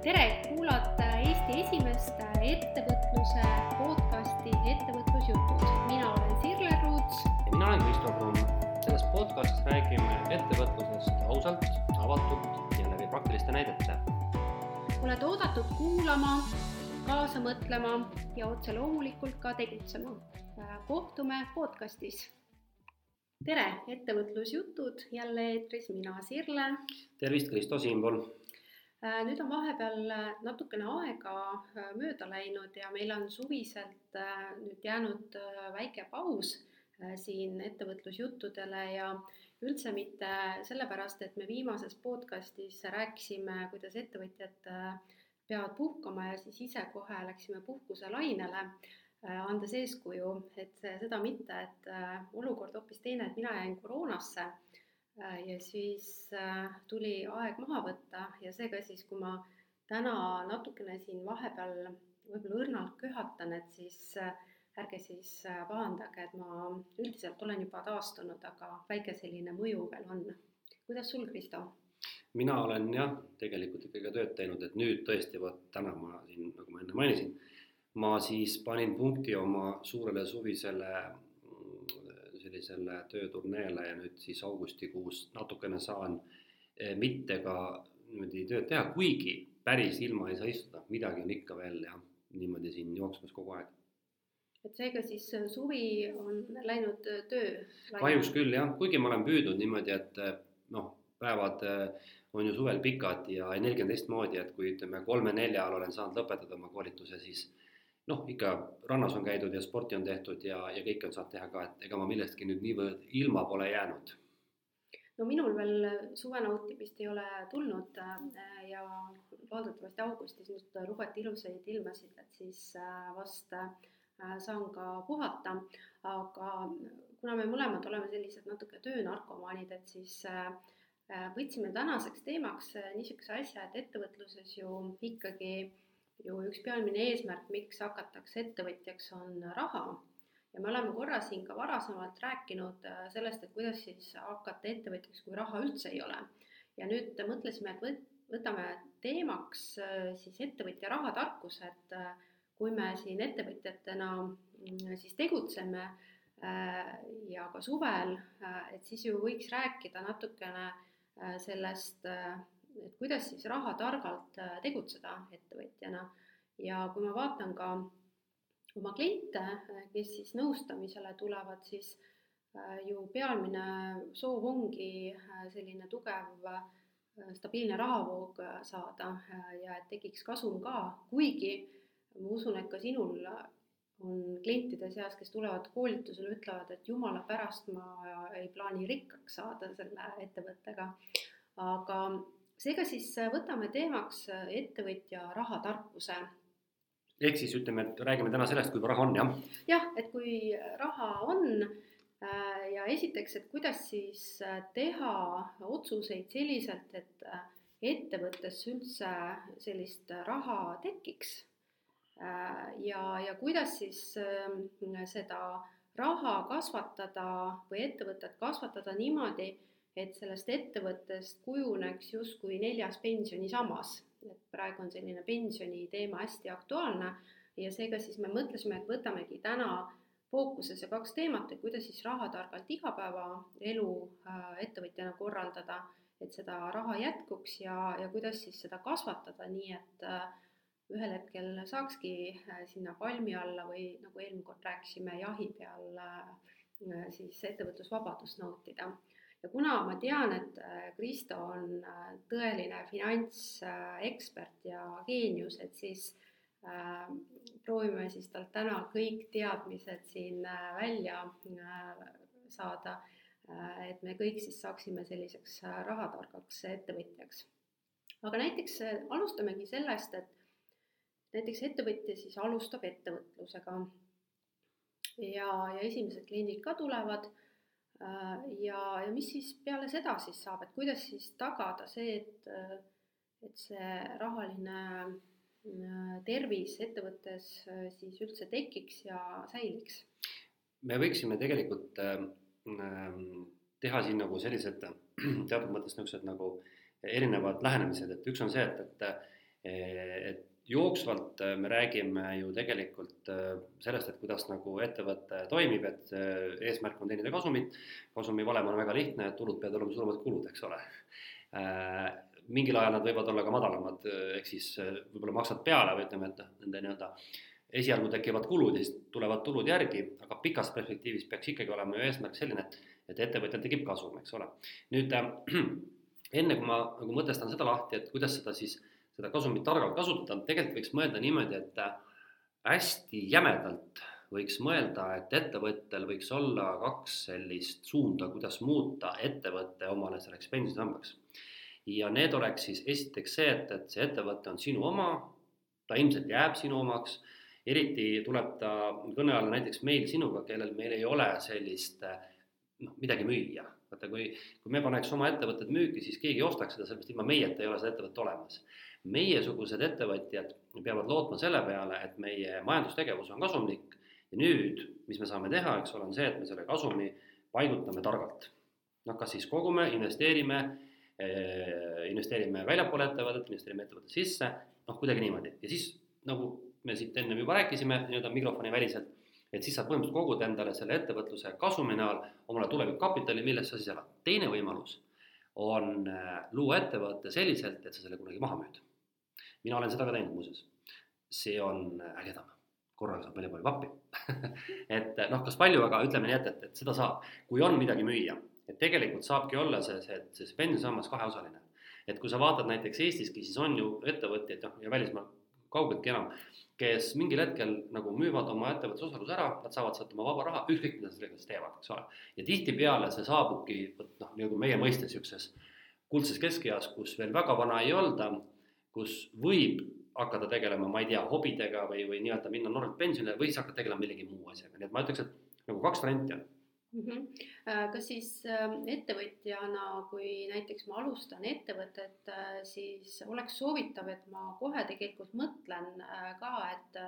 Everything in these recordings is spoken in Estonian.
tere, kuulate Eesti esimest ettevõtluse podcasti Ettevõtlusjutud. mina olen Sirle Ruuts. ja mina olen Kristo Kruun. selles podcastis räägime ettevõtlusest ausalt, avatult ja läbi praktiliste näidete. oled oodatud kuulama, kaasa mõtlema ja otse loomulikult ka tegutsema. kohtume podcastis. tere, Ettevõtlusjutud jälle eetris, mina Sirle tervist, Kristo siinpool Äh, nüüd on vahepeal äh, natukene aega äh, mööda läinud ja meil on suviselt nüüd jäänud väike paus siin ettevõtlusjuttudele ja üldse mitte sellepärast, et me viimases podcastis rääkisime, kuidas ettevõtjad peavad puhkama ja siis ise kohe läksime puhkuselainele, andes eeskuju, et seda mitte, et olukord hoopis teine, et mina jäin koroonasse. Äh, ja siis äh, tuli aeg maha võtta ja seega siis, kui ma täna natukene siin vahepeal võib-olla õrnalt köhatan, et siis äh, ärge siis pahandage, et ma üldiselt olen juba taastunud, aga väike selline mõju veel on. kuidas sul, Kristo? mina olen jah, tegelikult ikkagi ka tööd teinud, et nüüd tõesti vot täna ma siin, nagu ma enne mainisin, ma siis panin punkti oma suurele suvisele sellisele tööturneele ja nüüd siis augustikuus natukene saan eh, mitte ka niimoodi tööd teha, kuigi päris ilma ei saa istuda, midagi on ikka veel jah, niimoodi siin jooksmas kogu aeg. et seega siis suvi on läinud töö? kahjuks küll jah, kuigi ma olen püüdnud niimoodi, et eh, noh, päevad eh, on ju suvel pikad ja energia on teistmoodi, et kui ütleme kolme-nelja ajal olen saanud lõpetada oma koolituse, siis noh, ikka rannas on käidud ja sporti on tehtud ja, ja kõike on saanud teha ka, et ega ma millestki nüüd niivõrd ilma pole jäänud. no minul veel suve nautimist ei ole tulnud äh, ja loodetavasti augustis nüüd lubati ilusaid ilmasid, et siis äh, vast äh, saan ka puhata, aga kuna me mõlemad oleme sellised natuke töönarkomaanid, et siis võtsime tänaseks teemaks niisuguse asja, et ettevõtluses ju ikkagi ju üks peamine eesmärk, miks hakatakse ettevõtjaks, on raha. ja me oleme korra siin ka varasemalt rääkinud äh, sellest, et kuidas siis hakata ettevõtjaks, kui raha üldse ei ole. ja nüüd mõtlesime, et võt-, võtame teemaks äh, siis ettevõtja rahatarkuse, et äh, kui me siin ettevõtjatena mm, siis tegutseme ja ka suvel, et siis ju võiks rääkida natukene sellest et kuidas siis rahatargalt äh, tegutseda ettevõtjana ja kui ma vaatan ka oma kliente, äh, kes siis nõustamisele tulevad, siis äh, ju peamine soov ongi selline tugev stabiilne rahavoog saada ja et tekiks kasum ka, kuigi ma usun, et ka sinul on klientide seas, kes tulevad koolitusele, ütlevad, et jumala pärast ma ei plaani rikkaks saada selle ettevõttega. aga seega siis äh, võtame teemaks äh, ettevõtja rahatarkuse. ehk siis ütleme, et räägime täna sellest, kui raha on, jah? jah, et kui raha on äh, ja esiteks, et kuidas siis teha otsuseid selliselt, et ettevõttes üldse sellist raha tekiks. ja, ja kuidas siis seda raha kasvatada või ettevõtet kasvatada niimoodi et sellest ettevõttest kujuneks justkui neljas pensionisammas, et praegu on selline pensioni teema hästi aktuaalne ja seega siis me mõtlesime, et võtamegi täna fookusesse kaks teemat, et kuidas siis rahatargalt igapäevaelu äh, ettevõtjana korraldada, et seda raha jätkuks ja, ja kuidas siis seda kasvatada nii, et äh, ühel hetkel saakski äh, sinna palmi alla või nagu eelmine kord rääkisime, jahi peal siis ettevõtlusvabadust nautida ja kuna ma tean, et äh, Kristo on äh, tõeline finantsekspert ja geenius, et siis äh, proovime siis talt täna kõik teadmised siin äh, välja äh, saada et me kõik siis saaksime selliseks rahatargaks ettevõtjaks. aga näiteks alustamegi sellest, et näiteks ettevõtja siis alustab ettevõtlusega ja, ja esimesed kliendid ka tulevad ja, ja mis siis peale seda siis saab, et kuidas siis tagada see, et, äh, et see rahaline äh, tervis ettevõttes siis üldse tekiks ja säiliks? me võiksime tegelikult äh, teha siin nagu sellised teatud mõttes niisugused nagu erinevad lähenemised, et üks on see, et, et et jooksvalt me räägime ju tegelikult sellest, et kuidas nagu ettevõte toimib, et eesmärk on teenida kasumit. kasumi valem on väga lihtne, et tulud peavad olema suuremad kulud, eks ole. mingil ajal nad võivad olla ka madalamad, ehk siis võib-olla maksad peale või ütleme, et nende nii-öelda esialgu tekivad kulud ja siis tulevad tulud järgi, aga pikas perspektiivis peaks ikkagi olema ju eesmärk selline, et, et ettevõtjal tekib kasum, eks ole. nüüd äh, enne kui ma nagu mõtestan seda lahti, et kuidas seda siis, seda kasumit targalt kasutada, tegelikult võiks mõelda niimoodi, et äh, hästi jämedalt võiks mõelda, et ettevõttel võiks olla kaks sellist suunda, kuidas muuta ettevõte omale selleks pensionisambaks. ja need oleks siis esiteks see, et, et see ettevõte on sinu oma, ta ilmselt jääb sinu omaks eriti tuleb ta kõne alla näiteks meil sinuga, kellel meil ei ole sellist noh, midagi müüa. vaata, kui, kui me paneks oma ettevõtted müüki, siis keegi ei ostaks seda, sellepärast ilma meieta ei ole seda ettevõtet olemas. Meiesugused ettevõtjad peavad lootma selle peale, et meie majandustegevus on kasumlik ja nüüd, mis me saame teha, eks ole, on see, et me selle kasumi paigutame targalt. noh, kas siis kogume, investeerime, eh, investeerime väljapoole ettevõtet, investeerime ettevõtte sisse, noh, kuidagi niimoodi ja siis nagu me siit ennem juba rääkisime nii-öelda mikrofoni väliselt, et siis sa põhimõtteliselt kogud endale selle ettevõtluse kasumi näol omale tulevikukapitali, millest sa siis elad. teine võimalus on äh, luua ettevõte selliselt, et sa selle kunagi maha müüd. Mina olen seda ka teinud muuseas. see on äh, ägedam, korraga saab meile palju pappi et äh, noh, kas palju, aga ütleme nii, et, et, et seda saab, kui on midagi müüa, et tegelikult saabki olla see, see, see pensionisammas kaheosaline. et kui sa vaatad näiteks Eestiski, siis on ju ettevõtjaid, noh ja välismaal kaugeltki enam, kes mingil hetkel nagu müüvad oma ettevõtluse osaluse ära, nad saavad sealt oma vaba raha, ükskõik mida nad sellega siis teevad, eks ole. ja tihtipeale see saabubki, vot noh, nagu meie mõistes niisuguses kuldses keskeas, kus veel väga vana ei olda, kus võib hakata tegelema, ma ei tea, hobidega või, või nii-öelda minna noorelt pensionile või siis hakata tegelema millegi muu asjaga, nii et ma ütleks, et nagu kaks varianti on mm. -hmm. kas siis ähm, ettevõtjana, kui näiteks ma alustan ettevõtet, äh, siis oleks soovitav, et ma kohe tegelikult mõtlen äh, ka, et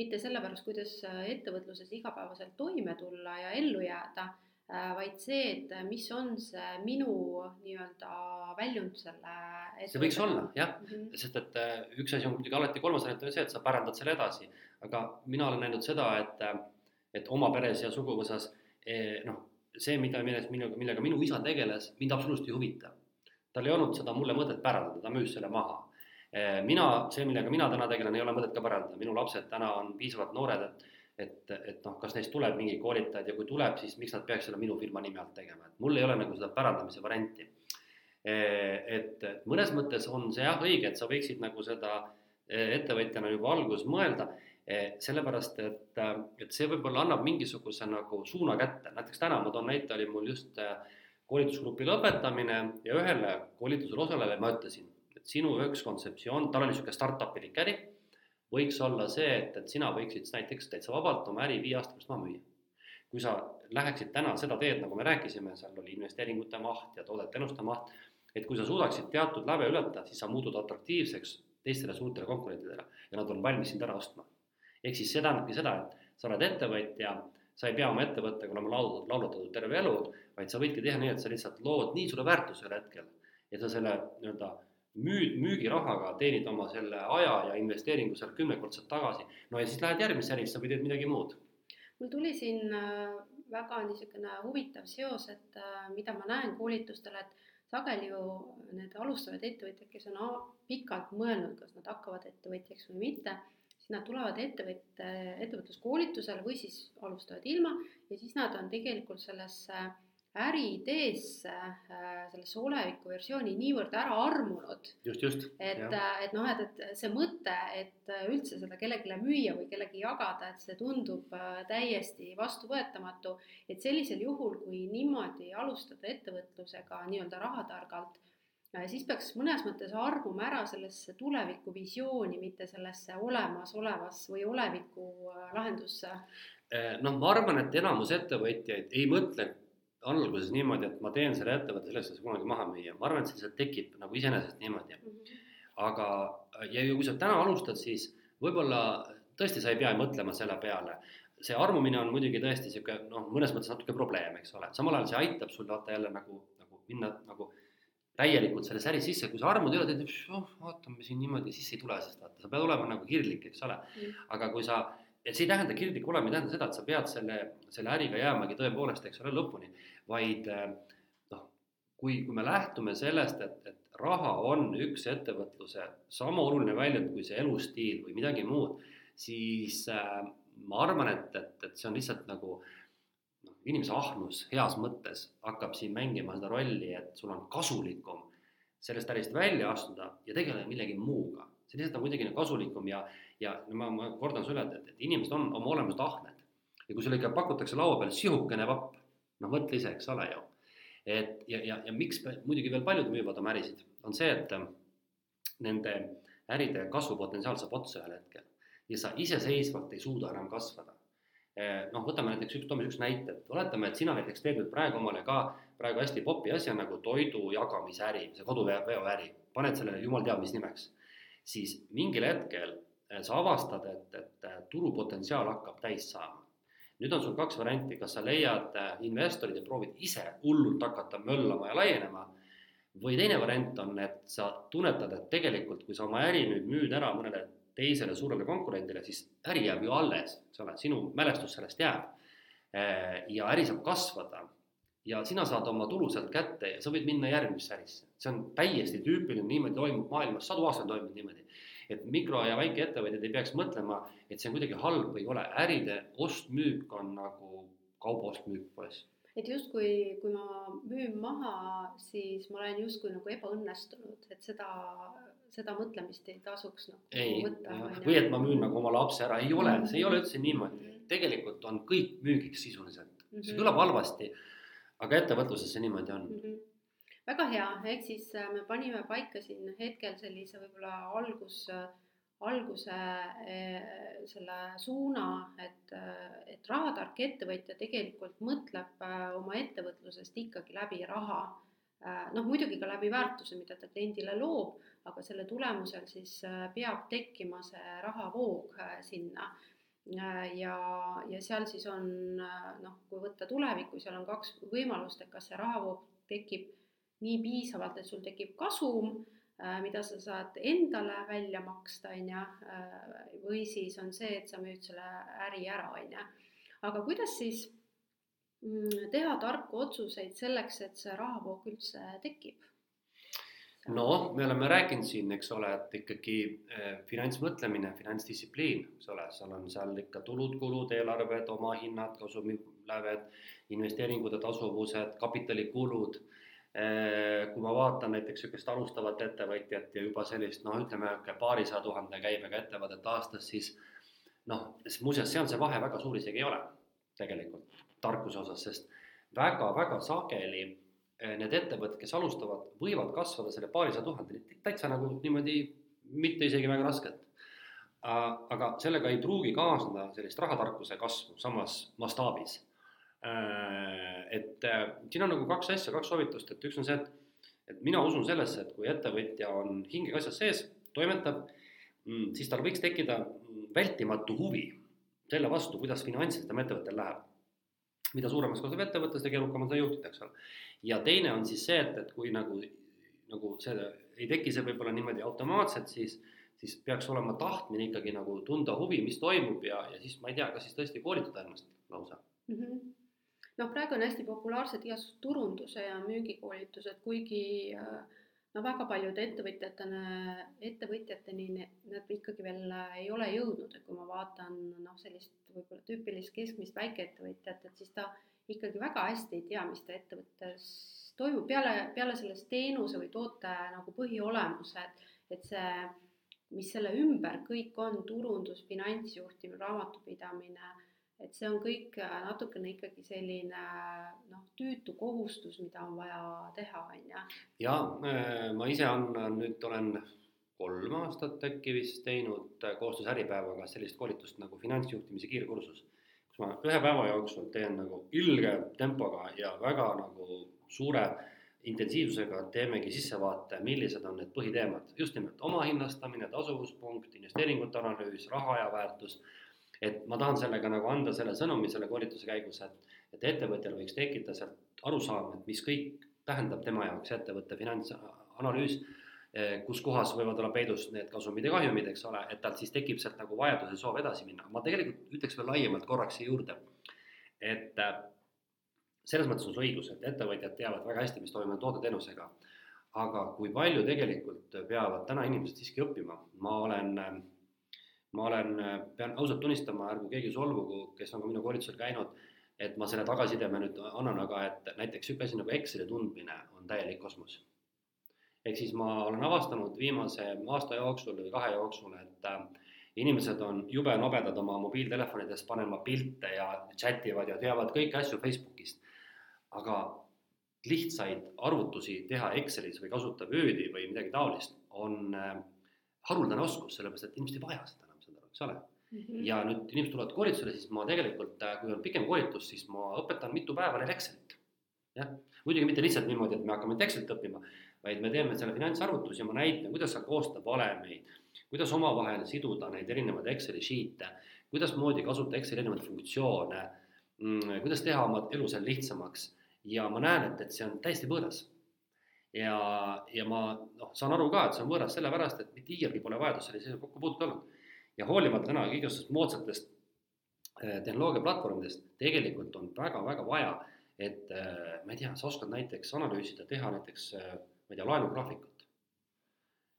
mitte sellepärast, kuidas ettevõtluses igapäevaselt toime tulla ja ellu jääda, vaid see, et mis on see minu nii-öelda väljund selle. see võiks olla jah mm, -hmm. sest et üks asi on muidugi alati, kolmas variant on see, et sa pärandad selle edasi, aga mina olen näinud seda, et, et oma peres ja suguvõsas Eh, noh, see, mida, milles, minuga, millega minu isa tegeles, mind absoluutselt ei huvita. tal ei olnud seda mulle mõtet pärandada, ta müüs selle maha. Eh, mina, see, millega mina täna tegelen, ei ole mõtet ka pärandada, minu lapsed täna on piisavalt noored, et et, et noh, kas neist tuleb mingi koolitaja ja kui tuleb, siis miks nad peaks selle minu firma nime alt tegema, et mul ei ole nagu seda pärandamise varianti. Eh, et, mõnes mõttes on see jah õige, et sa võiksid nagu seda ettevõtjana juba alguses mõelda Eh, sellepärast, et, et see võib-olla annab mingisuguse nagu suuna kätte, näiteks täna ma toon näite, oli mul just koolitusgrupi lõpetamine ja ühele koolitusel osalejale ma ütlesin, et sinu üks kontseptsioon, tal oli niisugune startup'ilik äri, võiks olla see, et, et sina võiksid näiteks täitsa vabalt oma äri viie aasta pärast maha müüa. kui sa läheksid täna seda teed, nagu me rääkisime, seal oli investeeringute maht ja toodete ennuste maht, et kui sa suudaksid teatud läve ületada, siis sa muutud atraktiivseks teistele suurtele konkurentidele ja nad on valmis sind ära ostma ehk siis see tähendabki seda, et sa oled ettevõtja, sa ei pea oma ettevõttega olema laulutatud, laulutatud terve elu, vaid sa võidki teha nii, et sa lihtsalt lood nii suure väärtuse ühel hetkel, et sa selle nii-öelda müü-, müügirahaga teenid oma selle aja ja investeeringu seal kümnekordselt tagasi. no ja siis lähed järgmisse ärisse või teed midagi muud. mul tuli siin äh, väga niisugune huvitav seos, et äh, mida ma näen koolitustel, et sageli ju need alustavad ettevõtjad, kes on pikalt mõelnud, kas nad hakkavad ettevõtjaks või mitte siis nad tulevad ettevõtte, ettevõtluskoolitusele või siis alustavad ilma ja siis nad on tegelikult sellesse äriideesse, sellesse oleviku versiooni niivõrd ära armunud. just, just. et, et noh, et, et see mõte, et üldse seda kellelegi müüa või kellegi jagada, et see tundub äh, täiesti vastuvõetamatu. et sellisel juhul, kui niimoodi alustada ettevõtlusega nii-öelda rahatargalt Äh, siis peaks mõnes mõttes armuma ära sellesse tulevikuvisiooni, mitte sellesse olemasolevas või oleviku äh, lahendusse. Äh, noh, ma arvan, et enamus ettevõtjaid ei mõtle alguses niimoodi, et ma teen selle ettevõtte selleks, et see kunagi maha müüa, ma arvan, et see lihtsalt tekib nagu iseenesest niimoodi mm. -hmm. aga, ja kui sa täna alustad, siis võib-olla tõesti sa ei pea mõtlema selle peale. see armumine on muidugi tõesti niisugune noh, mõnes mõttes natuke probleem, eks ole, samal ajal see aitab sul vaata jälle nagu, nagu minna nagu täielikult selles äris sisse, kui sa armud ole, teed, oh, vaatame siin niimoodi, siis ei tule, sest vaata, sa pead olema nagu kirglik, eks ole mm.. aga kui sa, et see ei tähenda kirglik olemine, ei tähenda seda, et sa pead selle, selle äriga jäämagi tõepoolest, eks ole, lõpuni, vaid noh, kui, kui me lähtume sellest, et, et raha on üks ettevõtluse sama oluline väljund kui see elustiil või midagi muud, siis äh, ma arvan, et, et, et see on lihtsalt nagu äh, inimese ahnus heas mõttes hakkab siin mängima seda rolli, et sul on kasulikum sellest ärist välja astuda ja tegeleda millegi muuga. See lihtsalt on kuidagi nagu kasulikum ja, ja ma, ma kordan sulle, et, et inimesed on oma olemuselt ahned. ja kui sulle ikka pakutakse laua peal sihukene vapp, noh mõtle ise, eks ole ju. et ja, ja, ja miks muidugi veel paljud müüvad oma ärisid, on see, et nende äride kasvupotentsiaal saab otsa ühel hetkel ja sa iseseisvalt ei suuda enam kasvada Eh, noh, võtame näiteks üks, toome üks näite, et oletame, et sina näiteks teed nüüd praegu omale ka praegu hästi popi asja nagu toidu jagamise äri, see koduveo äri, paned sellele jumal teab mis nimeks, siis mingil hetkel eh, sa avastad, et, et turupotentsiaal hakkab täis saama. nüüd on sul kaks varianti, kas sa leiad eh, investorid ja proovid ise hullult hakata möllama ja laienema või teine variant on, et sa tunnetad, et tegelikult, kui sa oma äri nüüd müüd ära mõnele teisele suurele konkurendile, siis äri jääb ju alles, eks ole, sinu mälestus sellest jääb. Ja äri saab kasvada ja sina saad oma tulu sealt kätte ja sa võid minna järgmisse ärisse. see on täiesti tüüpiline, niimoodi toimub maailmas, sadu aastaid on toimunud niimoodi. et mikro- ja väikeettevõtjad ei peaks mõtlema, et see on kuidagi halb või kole, äride ost-müük on nagu kauba ost-müük poes et justkui, kui ma müün maha, siis ma olen justkui nagu ebaõnnestunud, et seda seda mõtlemist ei tasuks nagu ei, võtta. või et ma müün nagu oma lapse ära, ei ole, see ei ole üldse niimoodi mm. -hmm. tegelikult on kõik müügiks sisuliselt mm, -hmm. see kõlab halvasti, aga ettevõtluses see niimoodi on mm. -hmm väga hea, ehk siis äh, me panime paika siin hetkel sellise võib-olla algus, alguse äh, selle suuna, et, äh, et rahatark ettevõtja tegelikult mõtleb oma ettevõtlusest ikkagi läbi raha. noh, muidugi ka läbi väärtuse, mida ta kliendile loob aga selle tulemusel siis äh, peab tekkima see rahavoog äh, sinna. Äh, ja, ja seal siis on noh, kui võtta tulevikku, seal on kaks võimalust, et kas see rahavoog tekib nii piisavalt, et sul tekib kasum, mida sa saad endale välja maksta, on ju, või siis on see, et sa müüd selle äri ära, on ju. aga kuidas siis mm, teha tarku otsuseid selleks, et see rahavoog üldse tekib? Noh, me oleme rääkinud siin, eks ole, et ikkagi eh, finantsmõtlemine, finantsdistsipliin, eks ole, seal on seal ikka tulud-kulud, eelarved, omahinnad, kasumiläved, investeeringud ja tasuvused, kapitalikulud eh,. kui ma vaatan näiteks niisugust alustavat ettevõtjat ja juba sellist noh, ütleme paarisaja tuhande käibega ettevõtet aastas, siis noh, muuseas, seal see vahe väga suur isegi ei ole tegelikult tarkuse osas, sest väga-väga sageli need ettevõtted, kes alustavad, võivad kasvada selle paarisaja tuhandeni täitsa nagu niimoodi mitte isegi väga raskelt. aga sellega ei pruugi kaasneda sellist rahatarkuse kasvu samas mastaabis. Äh, et äh, siin on nagu kaks asja, kaks soovitust, et üks on see, et, et mina usun sellesse, et kui ettevõtja on hingega asjas sees, toimetab, mm, siis tal võiks tekkida vältimatu huvi selle vastu, kuidas finantsiliselt tema ettevõttel läheb mida suuremaks kasvab ettevõte, seda keerukam on seda juhtida, eks ole. Ja teine on siis see, et, et kui nagu, nagu see ei teki see võib-olla niimoodi automaatselt, siis, siis peaks olema tahtmine ikkagi nagu tunda huvi, mis toimub ja, ja siis ma ei tea, kas siis tõesti koolitada ennast lausa mm. -hmm noh, praegu on hästi populaarsed igasugused turunduse ja müügikoolitused, kuigi äh, no väga paljude ettevõtjatena, ettevõtjateni need ikkagi veel ei ole jõudnud, et kui ma vaatan noh, sellist võib-olla tüüpilist keskmist väikeettevõtjat, et siis ta ikkagi väga hästi ei tea, mis ta ettevõttes toimub peale, peale sellest teenuse või toote nagu põhiolemuse, et, et see, mis selle ümber kõik on, turundus, finantsjuhtimine, raamatupidamine, et see on kõik natukene ikkagi selline noh, tüütu kohustus, mida on vaja teha, on ju. ja äh, ma ise annan nüüd olen kolm aastat äkki vist teinud äh, koostöös Äripäevaga sellist koolitust nagu finantsjuhtimise kiirkursus, ma ühe päeva jooksul teen nagu ilge tempoga ja väga nagu suure intensiivsusega teemegi sissevaate, millised on need põhiteemad, just nimelt omahinnastamine, tasuvuspunkt, investeeringute analüüs, raha ja väärtus. et ma tahan sellega nagu anda selle sõnumi selle koolituse käigus, et, et ettevõtjal võiks tekkida sealt arusaam, et mis kõik tähendab tema jaoks ettevõtte finantsanalüüs, kus kohas võivad olla peidus need kasumid ja kahjumid, eks ole, et tal siis tekib sealt nagu vajadus ja soov edasi minna. ma tegelikult ütleks veel laiemalt korraks siia juurde, et äh, selles mõttes on sul õigus, et ettevõtjad teavad väga hästi, mis toimub toodeteenusega. aga kui palju tegelikult peavad täna inimesed siiski õppima, ma olen äh, ma olen, pean ausalt tunnistama, ärgu keegi solvugu, kes on ka minu koolitusel käinud, et ma selle tagasisideme nüüd annan, aga et näiteks niisugune asi nagu Exceli tundmine on täielik kosmos. Ehk siis ma olen avastanud viimase aasta jooksul või kahe jooksul, et äh, inimesed on jube nobedad oma mobiiltelefonides panema pilte ja chat ivad ja teavad kõiki asju Facebookist. aga lihtsaid arvutusi teha Excelis või kasutada Wordi või midagi taolist on äh, haruldane oskus, sellepärast et inimesed ei vaja seda eks ole mm. -hmm. ja nüüd inimesed tulevad koolitusele, siis ma tegelikult, äh, kui on pikem koolitus, siis ma õpetan mitu päeva neil Excelit. jah, muidugi mitte lihtsalt niimoodi, et me hakkame nüüd Excelit õppima, vaid me teeme selle finantsarvutusi ja ma näitan, kuidas saab koostada valemeid, kuidas omavahel siduda neid erinevaid Exceli sheet'e, kuidasmoodi kasutada Exceli erinevaid funktsioone mm,, kuidas teha oma elu seal lihtsamaks. Ja ma näen, et, et see on täiesti võõras. Ja, ja ma noh, saan aru ka, et see on võõras sellepärast, et mitte iialgi pole vajadust sellisega kokku puutuda olnud. Ja hoolimata täna igasugustest moodsatest äh, tehnoloogiaplatvormidest, tegelikult on väga-väga vaja, et äh, ma ei tea, sa oskad näiteks analüüsida, teha näiteks, äh, ma ei tea, laenugraafikut.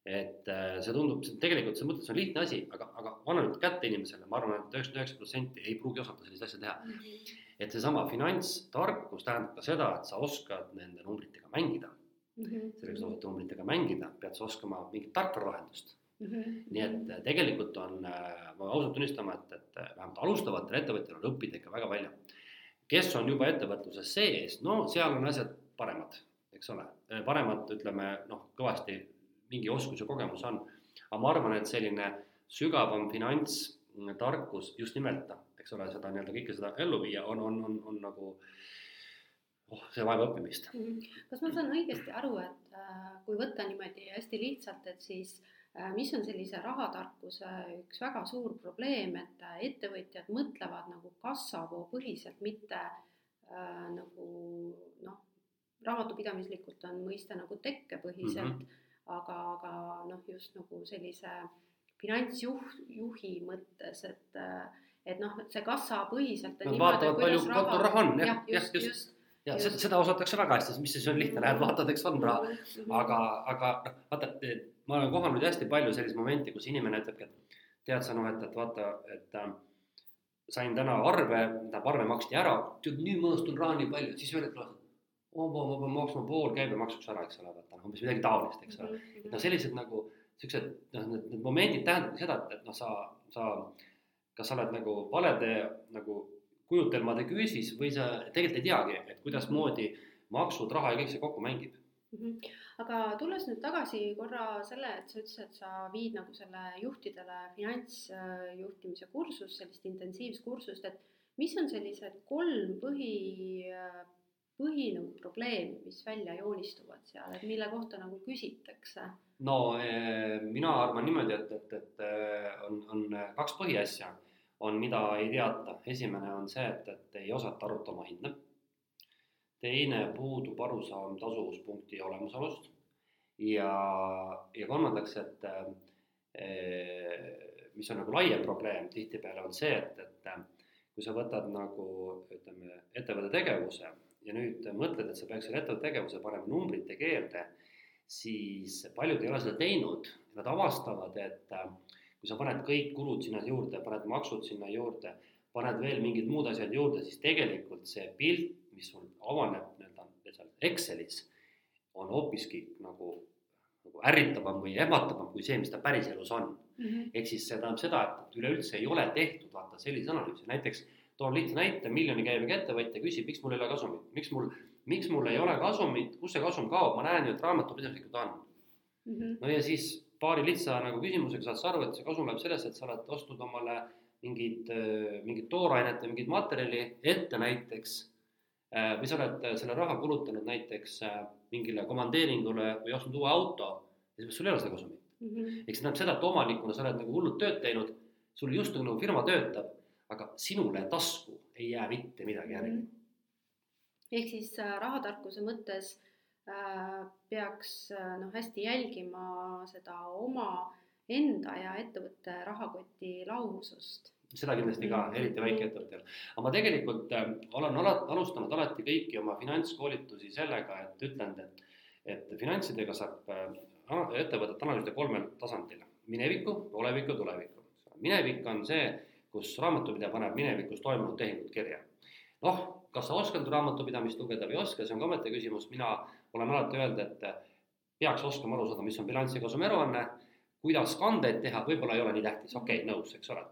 et see tundub, see tegelikult selles mõttes on lihtne asi, aga, aga nüüd kätte inimesele, ma arvan et, et üheksakümmend üheksa protsenti ei pruugi osata sellist asja teha. -hmm. et seesama finantstarkus tähendab ka seda, et sa oskad nende numbritega mängida mm. -hmm. selleks, et osata numbritega mängida, pead sa oskama mingit tarkvaralahendust Mm -hmm. nii et äh, tegelikult on, äh, ma ausalt tunnistama, et, et äh, vähemalt alustavatel ettevõtjatel on õppida ikka väga palju. kes on juba ettevõtluses sees, no seal on asjad paremad, eks ole, paremad, ütleme noh, kõvasti mingi oskus ja kogemus on. aga ma arvan, et selline sügavam finantstarkus just nimelt, eks ole, seda nii-öelda kõike seda ellu viia, on, on, on, on nagu oh, see vajab õppimist. Mhm. kas ma saan õigesti aru, et äh, kui võtta niimoodi hästi lihtsalt, et siis äh, Äh, mis on sellise rahatarkuse üks väga suur probleem, et äh, ettevõtjad mõtlevad nagu kassavoopõhiselt, mitte äh, nagu noh, raamatupidamislikult on mõiste nagu tekkepõhiselt mm, -hmm. aga, aga noh, just nagu sellise finantsjuht, juhi mõttes, et et noh, see kassapõhiselt. Nad vaatavad, palju kontor raha on, jah, jah, just, just, just ja seda, seda osatakse väga hästi, mis siis on lihtne, lähed vaatad, eks on raha, mhm. aga, aga noh, vaata, ma olen kohanud hästi palju sellist momenti, kus inimene ütlebki, et tead sa noh, et, et vaata, et äh, sain täna arve, tähendab arve maksti ära, nüüd ma õhtun raha nii palju, siis hetkel ma pean maksma pool käibemaksuks ära, eks ole, vaata noh, umbes midagi taolist, eks ole. et noh, sellised nagu siuksed noh, need, need momendid tähendavadki seda, et, et noh, sa, sa, kas sa oled nagu valede nagu kujutelmade küüsis või sa tegelikult ei teagi, et kuidasmoodi maksud, raha ja kõik see kokku mängib mm. -hmm aga tulles nüüd tagasi korra selle, et sa ütlesid, et sa viid nagu selle juhtidele finantsjuhtimise kursust, sellist intensiivskursust, et mis on sellised kolm põhi, põhi nagu probleemi, mis välja joonistuvad seal, et mille kohta nagu küsitakse? no eh, mina arvan niimoodi, et, et, et eh, on, on kaks põhiasja, on, mida ei teata. esimene on see, et, et ei osata arvutada oma hinde teine puudub arusaam tasuvuspunkti olemasolust ja, ja kolmandaks, et eh, mis on nagu laiem probleem tihtipeale, on see, et, et kui sa võtad nagu ütleme, ettevõtte tegevuse ja nüüd mõtled, et sa peaks selle ettevõtte tegevuse panema numbrite keelde, siis paljud ei ole seda teinud, nad avastavad, et kui sa paned kõik kulud sinna juurde, paned maksud sinna juurde, paned veel mingid muud asjad juurde, siis tegelikult see pilt mis sul avaneb nii-öelda seal Excelis, on hoopiski nagu, nagu ärritavam või ehmatavam kui see, mis ta päriselus on. Mm -hmm.. ehk siis see tähendab seda, et üleüldse ei ole tehtud vaata selliseid analüüse, näiteks toon lihtne näite, miljoni käibega ettevõtja küsib, miks mul ei ole kasumit, miks mul, miks mul ei ole kasumit, kus see kasum kaob, ma näen ju, et raamatupidamislikult on. Mm. -hmm. no ja siis paari lihtsa nagu küsimusega saad sa aru, et see kasum läheb sellesse, et sa oled ostnud omale mingid, mingit toorainet või mingit materjali ette näiteks Äh, või sa oled äh, selle raha kulutanud näiteks äh, mingile komandeeringule või ostnud uue auto ja siis sul ei ole seda kasumit. Mm -hmm.. ehk see tähendab seda, et omanikuna sa oled nagu hullult tööd teinud, sul just nagu firma töötab, aga sinule tasku ei jää mitte midagi järgi mm. -hmm. ehk siis rahatarkuse mõttes peaks noh, hästi jälgima seda oma enda ja ettevõtte rahakoti lahusust seda kindlasti ka, Mhm. eriti väikeettevõttel. aga ma tegelikult äh, olen ala, alustanud alati kõiki oma finantskoolitusi sellega, et ütlen, et, et finantsidega saab äh, ettevõtet analüüsida kolmel tasandil. minevikku, olevikku, tulevikku. minevik on see, kus raamatupidaja paneb minevikus toimunud tehingud kirja. noh, kas sa oskad raamatupidamist lugeda või ei oska, see on ka omaette küsimus, mina olen alati öelnud, et peaks oskama aru saada, mis on bilansi kasumi aruanne, kuidas kandeid teha, võib-olla ei ole nii tähtis, okei okay,, nõus, eks ole.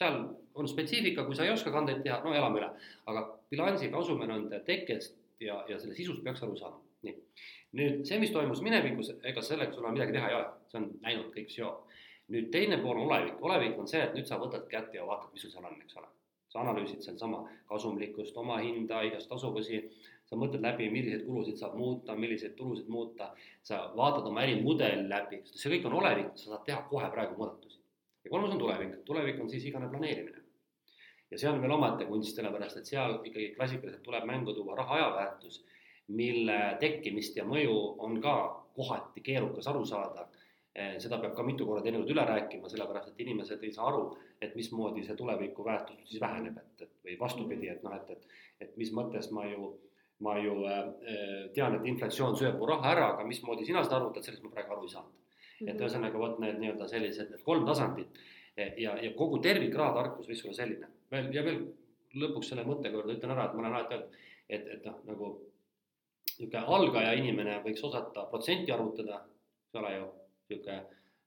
Seal on spetsiifika, kui sa ei oska kandeid teha, no elame üle, aga bilansi kasuminõude tekkest ja, ja selle sisust peaks aru saama, nii. nüüd see, mis toimus minevikus, ega sellega sul midagi teha ei ole, see on läinud kõik seo. Nüüd teine pool on olevik, olevik on see, et nüüd sa võtad kätte ja vaatad, mis sul seal on, eks ole. sa analüüsid sealsama kasumlikkust, omahinda, igast tasuvusi, sa mõtled läbi, milliseid kulusid saab muuta, milliseid tulusid muuta, sa vaatad oma ärimudeli läbi, see kõik on olevik, sa saad teha kohe praegu muudatusi. Ja kolmas on tulevik, tulevik on siis igane planeerimine. ja see on veel omaette kunst, sellepärast et seal ikkagi klassikaliselt tuleb mängu tuua raha ajaväärtus, mille tekkimist ja mõju on ka kohati keerukas aru saada. Eh, seda peab ka mitu korda teinekord üle rääkima, sellepärast et inimesed ei saa aru, et mismoodi see tuleviku väärtus siis väheneb, et, et või vastupidi, et noh, et, et, et mis mõttes ma ju ma ju äh, tean, et inflatsioon sööb mu raha ära, aga mismoodi sina seda arvutad, sellest ma praegu aru ei saanud et Mhm. ühesõnaga vot need nii-öelda sellised, need kolm tasandit ja, ja kogu tervikrahatarkus võiks olla selline. veel ja veel lõpuks selle mõtte juurde ütlen ära, et ma olen alati öelnud, et, et noh, nagu niisugune algaja inimene võiks osata protsenti arvutada, eks ole ju, niisugune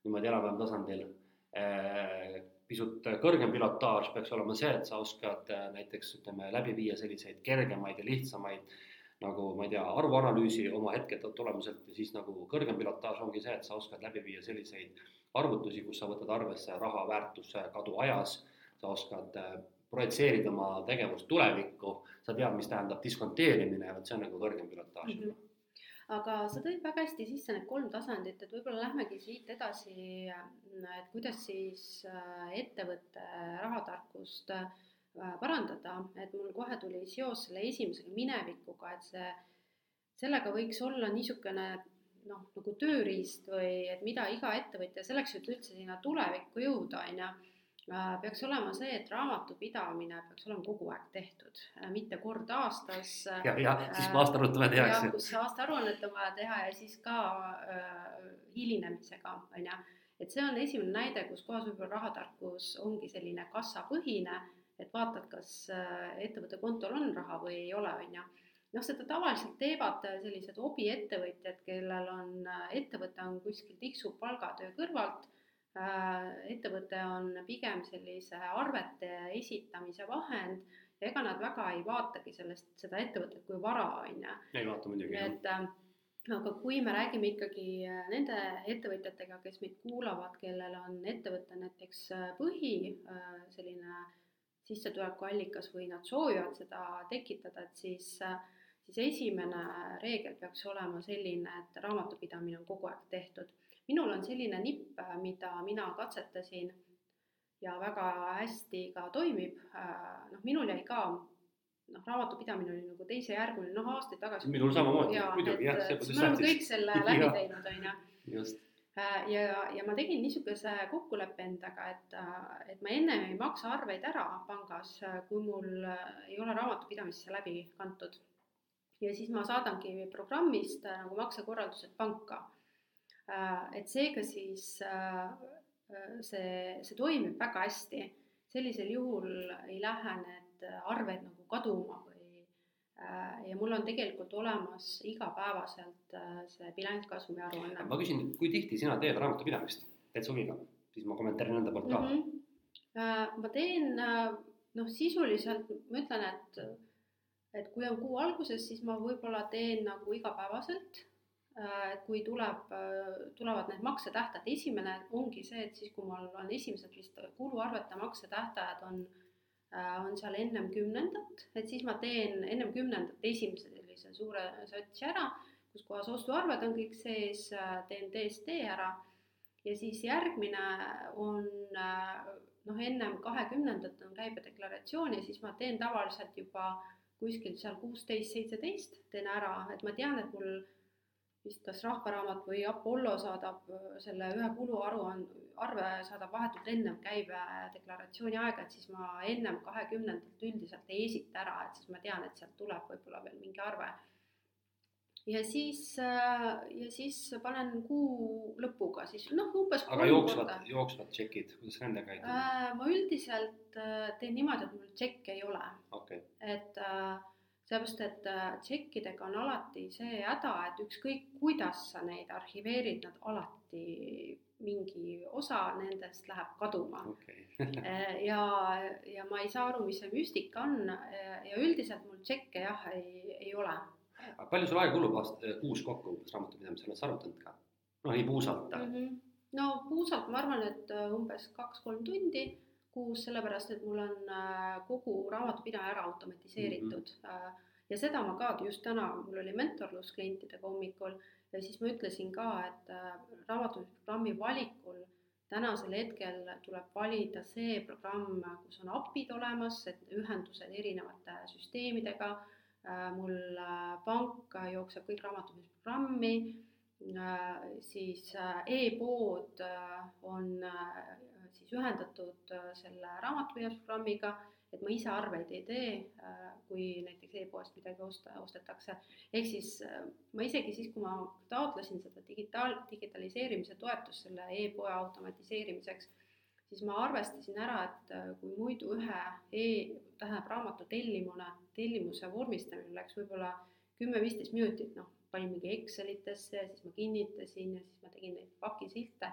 niimoodi enam-vähem tasandil eh,. pisut kõrgem pilotaaž peaks olema see, et sa oskad eh, näiteks ütleme läbi viia selliseid kergemaid ja lihtsamaid nagu ma ei tea, arvuanalüüsi oma hetke tulemuselt ja siis nagu kõrgem pilotaaž ongi see, et sa oskad läbi viia selliseid arvutusi, kus sa võtad arvesse raha väärtuse kadu ajas, sa oskad äh, projitseerida oma tegevust tulevikku, sa tead, mis tähendab diskonteerimine vot see on nagu kõrgem pilotaaž mm. -hmm aga sa tõid väga hästi sisse need kolm tasandit, et võib-olla lähmegi siit edasi, et kuidas siis äh, ettevõtte rahatarkust äh, parandada, et mul kohe tuli seos selle esimesega minevikuga, et see, sellega võiks olla niisugune noh, nagu tööriist või et mida iga ettevõtja selleks, et üldse sinna tulevikku jõuda, on ju, peaks olema see, et raamatupidamine peaks olema kogu aeg tehtud, äh, mitte kord aastas. ja, ja siis kui aastaaruannet vaja tehakse. kus aastaaruannet on vaja teha ja siis ka äh, hilinemisega, on ju. et see on esimene näide, kus kohas võib-olla rahatarkus ongi selline kassapõhine et vaatad, kas äh, ettevõtte kontol on raha või ei ole, on ju. noh, seda tavaliselt teevad sellised hobiettevõtjad, kellel on, äh, ettevõte on kuskil tiksub palgatöö kõrvalt, äh, ettevõte on pigem sellise arvete esitamise vahend ja ega nad väga ei vaatagi sellest, seda ettevõtet kui vara, on ju. ei vaata muidugi, jah. et aga kui me räägime ikkagi nende ettevõtjatega, kes meid kuulavad, kellel on ettevõte näiteks põhi selline sissetulekuallikas või nad soovivad seda tekitada, et siis, siis esimene reegel peaks olema selline, et raamatupidamine on kogu aeg tehtud. Minul on selline nipp, mida mina katsetasin ja väga hästi ka toimib, noh, minul jäi ka noh, raamatupidamine oli nagu teisejärguline, noh aastaid tagasi. minul samamoodi, muidugi jah, me oleme kõik selle läbi teinud, on ju. Äh, ja, ja ma tegin niisuguse kokkuleppe endaga, et, äh, et ma ennem ei maksa arveid ära pangas, äh, kui mul ei ole raamatupidamisse läbi kantud. ja siis ma saadangi programmist nagu maksekorraldused panka. Et seega siis see, see toimib väga hästi. sellisel juhul ei lähe need arved nagu kaduma või Äh, ja mul on tegelikult olemas igapäevaselt äh, see bilanskasumi aruanne. ma küsin, kui tihti sina teed raamatupidamist, teed suviga, siis ma kommenteerin enda poolt ka mm. -hmm. ma teen noh, sisuliselt ma ütlen, et, et kui on kuu alguses, siis ma võib-olla teen nagu igapäevaselt. Et kui tuleb, tulevad need maksetähtajad, esimene ongi see, et siis, kui mul on esimesed vist kuluarvete maksetähtajad on Äh, on seal ennem kümnendat, et siis ma teen ennem kümnendat esimese sellise suure satsi ära, kus kohas ostuarved on kõik sees, äh, teen DST ära. Ja siis järgmine on äh, noh, ennem kahekümnendat on käibedeklaratsioon ja siis ma teen tavaliselt juba kuskil seal kuusteist, seitseteist teen ära, et ma tean, et mul vist kas Rahvaraamat või Apollo saadab äh, selle ühe kuluaruande, arve saadab vahetult ennem käibedeklaratsiooni aega, et siis ma ennem kahekümnendat üldiselt ei esita ära, et siis ma tean, et sealt tuleb võib-olla veel mingi arve. ja siis, äh, ja siis panen kuu lõpuga siis noh, umbes aga jooksvad, jooksvad tšekid, kuidas nendega käitub äh,? ma üldiselt teen niimoodi, et mul tšekke ei ole okay.. et äh, sellepärast, et äh, tšekkidega on alati see häda, et ükskõik, kuidas sa neid arhiveerid, nad alati mingi osa nendest läheb kaduma okay. Äh, ja, ja ma ei saa aru, mis see müstika on äh, ja üldiselt mul tšekke jah, ei, ei ole. palju sul aega kulub aast-, kuus kokku umbes raamatupidamisel, oled sa arvutanud ka? no nii puusalt mm. -hmm. no puusalt ma arvan, et umbes kaks-kolm tundi kuus, sellepärast et mul on äh, kogu raamatupidaja ära automatiseeritud mm. -hmm. ja seda ma ka just täna, mul oli mentorlus klientidega hommikul ja siis ma ütlesin ka, et äh, raamatupidamisprogrammi valikul tänasel hetkel tuleb valida see programm, kus on API-d olemas, et ühendused erinevate süsteemidega. mul pank jookseb kõik raamatupidamisprogrammi, siis e-pood on ühendatud äh, selle raamatupidamisprogrammiga, et ma ise arveid ei tee, äh, kui näiteks e-poest midagi osta, ostetakse. ehk siis äh, ma isegi siis, kui ma taotlesin seda digitaal, digitaliseerimise toetust selle e-poe automatiseerimiseks, siis ma arvestasin ära, et kui muidu ühe e, tähendab raamatu tellimune, tellimuse vormistamine läks võib-olla kümme-viisteist minutit, noh, panin mingi Excelitesse ja siis ma kinnitasin ja siis ma tegin neid pakisilte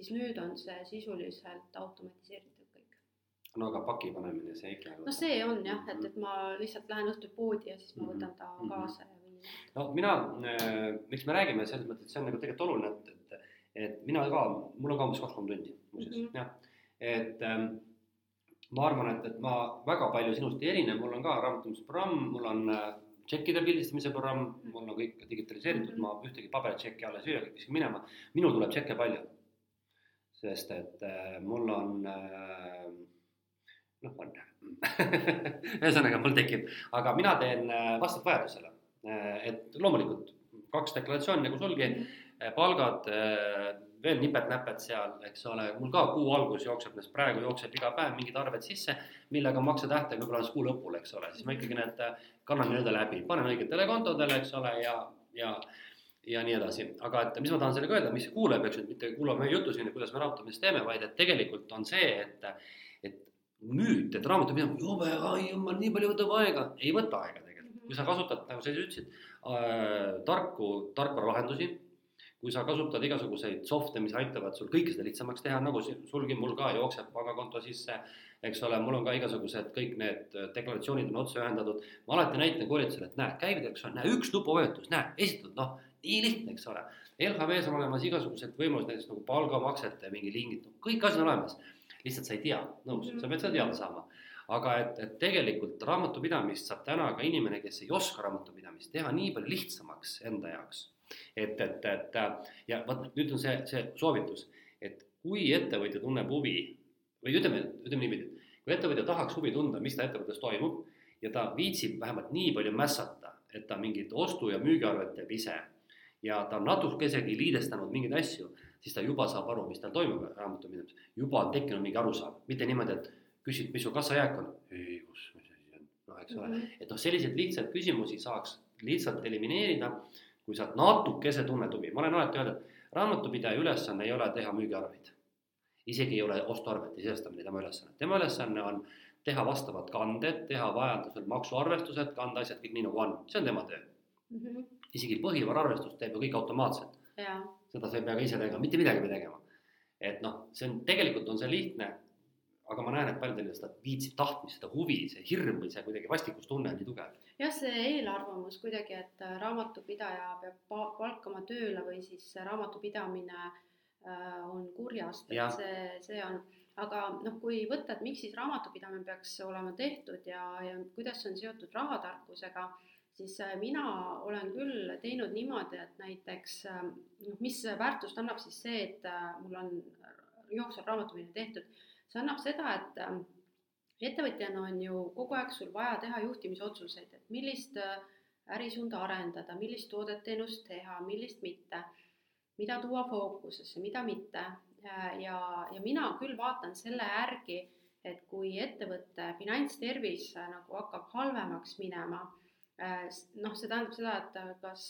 siis nüüd on see sisuliselt automatiseeritud kõik. no aga paki panemine, see ikka no see on jah, et, et ma lihtsalt lähen õhtul poodi ja siis ma võtan ta -hmm. kaasa ja viin. no mina äh,, miks me räägime selles mõttes, et see on nagu tegelikult oluline, et, et, et mina ka, mul on ka umbes kaks-kolm tundi muuseas mm -hmm. jah, et ähm, ma arvan, et, et ma väga palju sinust ei erine, mul on ka raamatamisprogramm, mul on äh, tšekkide pildistamise programm, mul on kõik digitaliseeritud mm, -hmm. ma ühtegi paberitšekki alla ei viskan minema. minul tuleb tšekke palju sest et äh, mul on äh, noh, on. Ühesõnaga mul tekib, aga mina teen äh, vastavalt vajadusele. et loomulikult kaks deklaratsiooni nagu sulgi, palgad, veel nipet-näpet seal, eks ole, mul ka kuu algus jookseb, sest praegu jookseb iga päev mingid arved sisse, millega maksetähtaeg võib-olla alles kuu lõpul, eks ole, siis ma ikkagi need kannan nii-öelda läbi, panen õigetele kontodele, eks ole, ja, ja ja nii edasi, aga et mis ma tahan sellega öelda, mis kuulaja peaks nüüd mitte kuulama meie juttu siin, kuidas me raamatupidamist teeme, vaid et tegelikult on see, et, et müüt, et raamatupidamine, jube, ai jumal, nii palju võtab aega, ei võta aega tegelikult, kui sa kasutad, nagu sa ütlesid äh,, tarku tarkvaralahendusi, kui sa kasutad igasuguseid soft'e, mis aitavad sul kõike seda lihtsamaks teha, nagu sulgi mul ka jookseb pangakonto sisse, eks ole, mul on ka igasugused kõik need deklaratsioonid on otse ühendatud. ma alati näitan koolitusel, et näe, käibitaks on, näe, üks nupuvajutus, näe, esitatud, noh nii lihtne, eks ole. LHV-s on olemas igasugused võimalused, näiteks nagu palgamaksete mingi lingid, kõik asjad on olemas. lihtsalt sa ei tea, nõus, sa pead seda teada saama. aga et, et tegelikult raamatupidamist saab täna ka inimene, kes ei oska raamatupidamist teha nii palju lihtsamaks enda jaoks. et, et, et ja vot nüüd on see, see soovitus, et kui ettevõtja tunneb huvi või ütleme, ütleme niipidi, kui ettevõtja tahaks huvi tunda, mis ta ettevõttes toimub ja ta viitsib vähemalt nii palju mässata, et ta mingit ostu- ja müügiarvet teeb ise ja ta on natukesegi liidestanud mingeid asju, siis ta juba saab aru, mis tal toimub raamatupidamises. juba on tekkinud mingi arusaam, mitte niimoodi, et küsid, mis su kassajääk on. ei, kus, mis asi on, noh, eks ole -hmm. et noh, selliseid lihtsaid küsimusi saaks lihtsalt elimineerida, kui sa natukese tunned huvi, ma olen alati öelnud, et raamatupidaja ülesanne ei ole teha müügiarveid. isegi ei ole ostuarvete sisestamine tema ülesanne, tema ülesanne on teha vastavad kanded, teha vajadusel maksuarvestused, kanda asjad kõik nii nagu on, see on tema töö mm. -hmm isegi põhivaraarvestust teeb ju kõik automaatselt. seda sa ei pea ka ise tegema, mitte midagi ei pea tegema. et noh, see on, tegelikult on see lihtne, aga ma näen, et paljudel seda viitsib tahtmist, seda huvi, see hirm või see kuidagi vastikustunne on nii tugev. jah, see eelarvamus kuidagi, et äh, raamatupidaja peab palkama tööle või siis raamatupidamine äh, on kurjast, et see, see on aga noh, kui võtta, et miks siis raamatupidamine peaks olema tehtud ja, ja kuidas see on seotud rahatarkusega siis äh, mina olen küll teinud niimoodi, et näiteks äh, noh, mis väärtust annab siis see, et äh, mul on jooksval raamatupidamine tehtud, see annab seda, et ettevõtjana on ju kogu aeg sul vaja teha juhtimisotsuseid, et millist ärisuunda arendada, millist toodet-teenust teha, millist mitte, mida tuua fookusesse, mida mitte. Ja, ja mina küll vaatan selle järgi, et kui ettevõtte finantstervis nagu hakkab halvemaks minema, noh, see tähendab seda, et kas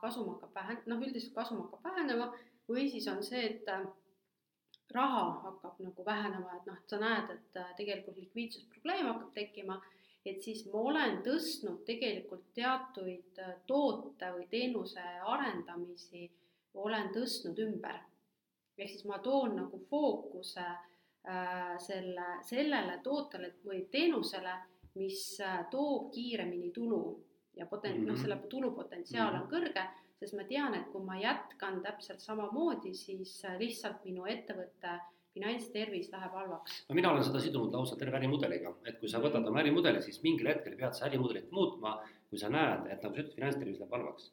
kasum hakkab vähen-, noh, üldiselt kasum hakkab vähenema või siis on see, et raha hakkab nagu vähenema, et noh, et sa näed, et tegelikult likviidsusprobleem hakkab tekkima, et siis ma olen tõstnud tegelikult teatuid toote või teenuse arendamisi, olen tõstnud ümber. ehk siis ma toon nagu fookuse äh, selle, sellele tootele või teenusele, mis äh, toob kiiremini tulu ja poten-, noh, Mhm. selle tulupotentsiaal on Mhm. kõrge, sest ma tean, et kui ma jätkan täpselt samamoodi, siis äh, lihtsalt minu ettevõtte finantstervis läheb halvaks. no mina olen seda sidunud lausa terve ärimudeliga, et kui sa võtad oma ärimudeli, siis mingil hetkel pead sa ärimudelit muutma, kui sa näed, et nagu sa ütlesid, finantstervis läheb halvaks.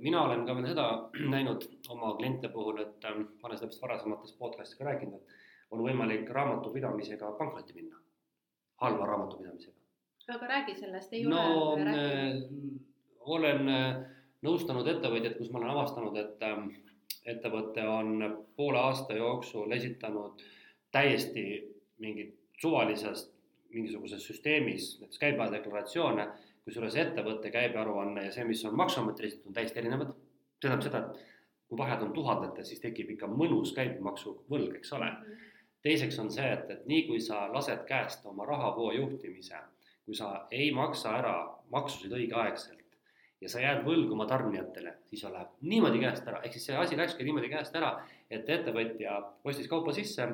mina olen ka veel seda näinud oma kliente puhul, et ähm, ma olen sellest varasemates podcast'is ka rääkinud, et on võimalik raamatupidamisega pankrotti minna, halva raamatupidamisega. Aga räägi sellest, ei no ole rääkinud. äh, olen äh, nõustanud ettevõtjaid, kus ma olen avastanud, et ähm, ettevõte on poole aasta jooksul esitanud täiesti mingit suvalisest mingisuguses süsteemis näiteks käibedeklaratsioone, kusjuures ettevõtte käibearuanne ja see, mis on Maksuametile esitatud, on täiesti erinevad. see tähendab seda, et kui vahed on tuhandetes, siis tekib ikka mõnus käibemaksuvõlg, eks ole. teiseks on see, et, et nii kui sa lased käest oma rahavoo juhtimise, kui sa ei maksa ära maksusid õigeaegselt ja sa jääd võlgu oma tarnijatele, siis sul läheb niimoodi käest ära, ehk siis see asi läkski niimoodi käest ära, et ettevõtja ostis kaupa sisse,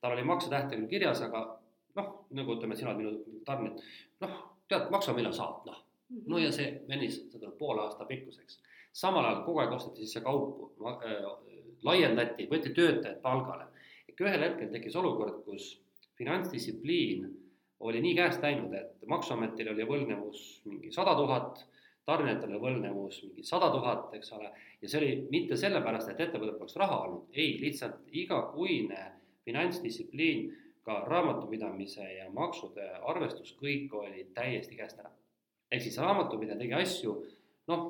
tal oli maksetähtaeg kirjas, aga noh, nagu ütleme, sina oled minu tarnijad, noh, tead, maksa millal saad, noh. no ja see venis seda poole aasta pikkuseks. samal ajal kogu aeg osteti sisse kaupu äh,, laiendati, võeti töötajad palgale. ikka ühel hetkel tekkis olukord, kus finantsdistsipliin oli nii käest läinud, et Maksuametil oli võlgnevus mingi sada tuhat, tarnijatele võlgnevus mingi sada tuhat, eks ole, ja see oli mitte sellepärast, et ettevõttel poleks raha olnud, ei, lihtsalt igakuine finantsdistsipliin, ka raamatupidamise ja maksude arvestus, kõik oli täiesti käest ära. ehk siis raamatupidaja tegi asju, noh,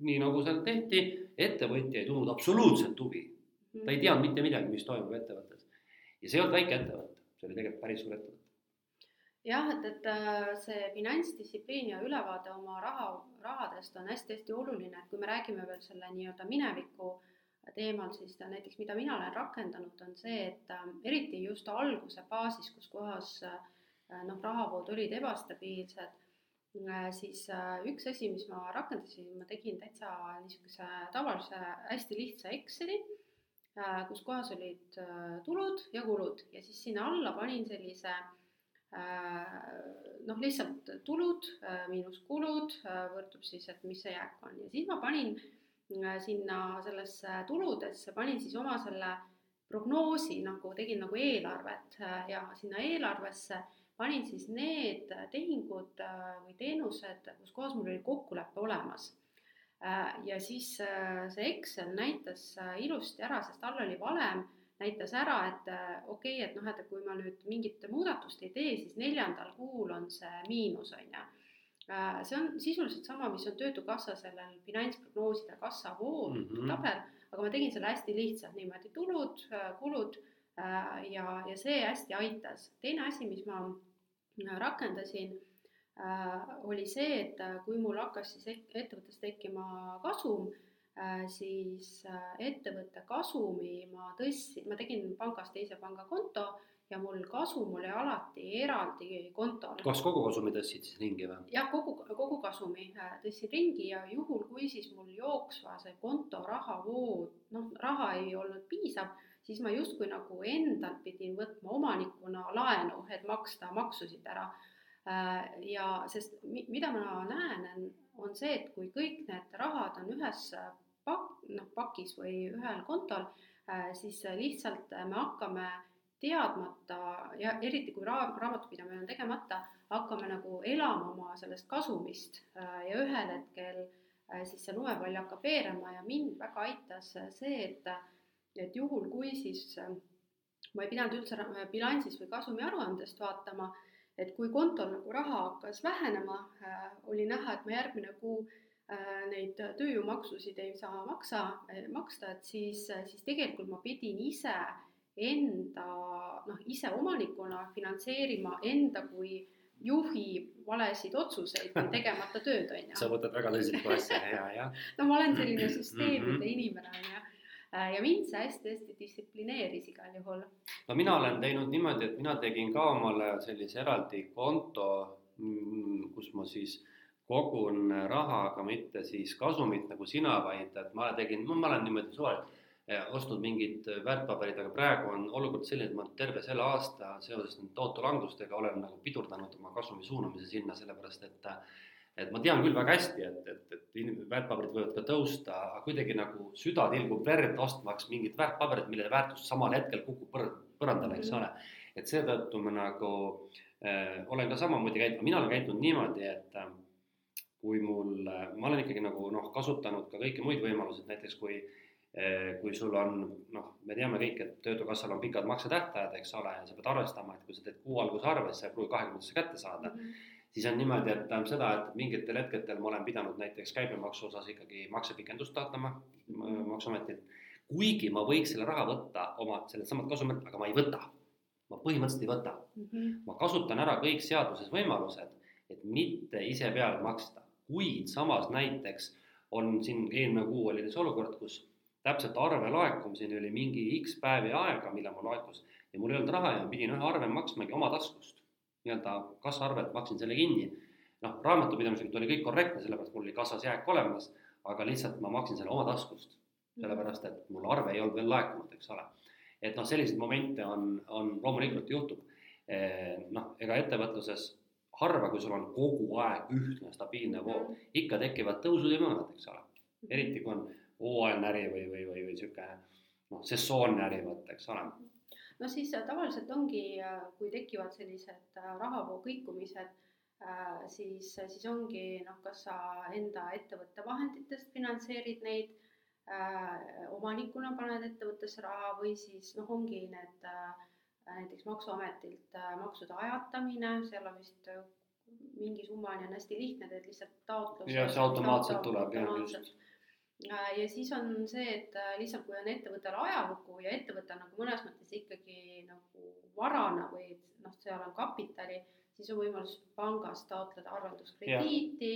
nii nagu seal tehti, ettevõtja ei tundnud absoluutselt huvi. ta ei teadnud mitte midagi, mis toimub ettevõttes. ja see ei olnud väike ettevõte, see oli tegelikult päris suur ettevõte jah, et, et äh, see finantsdistsipliin ja ülevaade oma raha, rahadest on hästi-hästi oluline, et kui me räägime veel selle nii-öelda mineviku teemal, siis ta näiteks, mida mina olen rakendanud, on see, et äh, eriti just alguse faasis, kus kohas äh, noh, rahavood olid ebastabiilsed, siis üks asi, mis ma rakendasin, ma tegin täitsa niisuguse tavalise hästi lihtsa Exceli, kus kohas olid tulud ja kulud. Ja siis sinna alla panin sellise noh, lihtsalt tulud miinus kulud võrdub siis, et mis see jääk on ja siis ma panin sinna sellesse tuludesse, panin siis oma selle prognoosi nagu, tegin nagu eelarvet ja sinna eelarvesse panin siis need tehingud või teenused, kus kohas mul oli kokkulepe olemas. ja siis see Excel näitas ilusti ära, sest all oli valem näitas ära, et okei okay,, et noh, et kui ma nüüd mingit muudatust ei tee, siis neljandal kuul on see miinus, on ju. see on sisuliselt sama, mis on Töötukassa sellel finantsprognooside kassavool mm -hmm. tabel, aga ma tegin selle hästi lihtsalt niimoodi, tulud, kulud ja, ja see hästi aitas. teine asi, mis ma rakendasin, oli see, et kui mul hakkas siis ettevõttes tekkima kasum siis ettevõtte kasumi ma tõstsin, ma tegin pangast teise panga konto ja mul kasum oli alati eraldi kontol. kas kogu kasumi tõstsid siis ringi või? jah, kogu, kogu kasumi tõstsin ringi ja juhul, kui siis mul jooksva see konto rahavood, noh, raha ei olnud piisav, siis ma justkui nagu endalt pidin võtma omanikuna laenu, et maksta maksusid ära. ja sest mida ma näen, on see, et kui kõik need rahad on ühes noh, pakis või ühel kontol, siis lihtsalt me hakkame teadmata ja eriti kui ra-, raamatupidamine on tegemata, hakkame nagu elama oma sellest kasumist ja ühel hetkel siis see lumepall hakkab veerema ja mind väga aitas see, et, et juhul, kui siis ma ei pidanud üldse bilansis või kasumi aruandest vaatama, et kui kontol nagu raha hakkas vähenema äh,, oli näha, et ma järgmine kuu äh, neid tööjõumaksusid ei saa maksa äh,, maksta, et siis, siis tegelikult ma pidin ise enda noh, ise omanikuna finantseerima enda kui juhi valesid otsuseid või tegemata tööd, on ju. sa võtad väga tõsiselt kohe asja, ja, ja. no ma olen selline süsteemide mm Mhm. -hmm. inimene, on ju. Äh, ja mind see hästi-hästi distsiplineeris igal juhul. no mina olen teinud niimoodi, et mina tegin ka omale sellise eraldi konto, kus ma siis kogun raha, aga mitte siis kasumit nagu sina, vaid et ma tegin, ma olen niimoodi suvaliselt eh, ostnud mingid väärtpaberid, aga praegu on olukord selline, et ma terve selle aasta seoses nende tootulangustega olen nagu pidurdanud oma kasumi suunamise sinna, sellepärast et et ma tean küll väga hästi, et, et, et väärtpaberid võivad ka tõusta, aga kuidagi nagu süda tilgub verd ostmaks mingit väärtpaberit, mille väärtus samal hetkel kukub põr-, põrandale, eks ole. et seetõttu ma nagu äh, olen ka samamoodi käitunud, mina olen käitunud niimoodi, et äh, kui mul ma olen ikkagi nagu noh, kasutanud ka kõiki muid võimalusi, et näiteks kui äh, kui sul on noh, me teame kõik, et Töötukassal on pikad maksetähtajad, eks ole, ja sa pead arvestama, et kui sa teed kuu alguse arve, siis sa ei pruugi kahekümnendasse kätte saada siis on niimoodi, et tähendab seda, et mingitel hetkedel ma olen pidanud näiteks käibemaksu osas ikkagi maksepikendust taotlema Maksuametilt. kuigi ma võiks selle raha võtta oma sellelt samalt kasumilt, aga ma ei võta. ma põhimõtteliselt ei võta, Mhm. ma kasutan ära kõik seaduses võimalused, et mitte ise peale maksta, kuid samas näiteks on siin eelmine kuu oli see olukord, kus täpselt arve laekumiseni oli mingi X päevi aega, millal mul laekus ja mul ei olnud raha ja ma pidin ühe arve maksmagi oma taskust nii-öelda kassaarvelt maksin selle kinni. noh, raamatupidamislikult oli kõik korrektne, sellepärast mul oli kassas jääk olemas, aga lihtsalt ma maksin selle oma taskust, sellepärast et mul arve ei olnud veel laekunud, eks ole. et noh, selliseid momente on, on loomulikult juhtub. noh, ega ettevõtluses harva, kui sul on kogu aeg ühtne stabiilne voog, ikka tekivad tõusud ja mõõnad, eks ole. eriti kui on hooajaline äri või, või, või, või niisugune noh, sessoonne äri, vot, eks ole. No siis äh, tavaliselt ongi, kui tekivad sellised äh, rahavoo kõikumised, siis, siis ongi noh, kas sa enda ettevõtte vahenditest finantseerid neid, omanikuna paned ettevõttesse raha või siis noh, ongi need näiteks Maksuametilt maksude ajatamine, seal on vist mingi summani on hästi lihtne, teed lihtsalt taotluse. ja see automaatselt tuleb jah, just ja siis on see, et lihtsalt kui on ettevõttel ajalugu ja ettevõte on nagu mõnes mõttes ikkagi nagu varana või noh, seal on kapitali, siis on võimalus pangast taotleda arvelduskrediiti,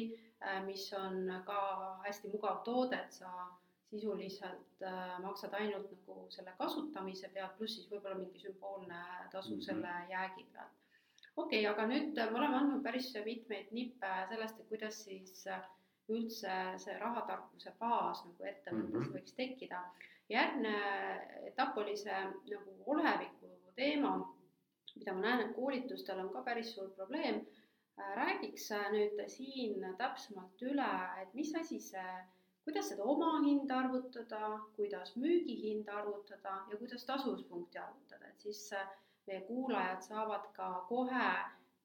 mis on ka hästi mugav toode, et sa sisuliselt äh, maksad ainult nagu selle kasutamise pealt, pluss siis võib-olla mingi sümboolne tasu mm -hmm. selle jäägi pealt. okei okay,, aga nüüd me oleme andnud päris mitmeid nippe sellest, et kuidas siis äh, üldse see rahatarkuse baas nagu ettevõttes mm -hmm. võiks tekkida. järgmine etapp oli see nagu oleviku teema, mida ma näen, et koolitustel on ka päris suur probleem. räägiks nüüd siin täpsemalt üle, et mis asi see, kuidas seda omahinda arvutada, kuidas müügihinda arvutada ja kuidas tasuvuspunkti arvutada, et siis meie kuulajad saavad ka kohe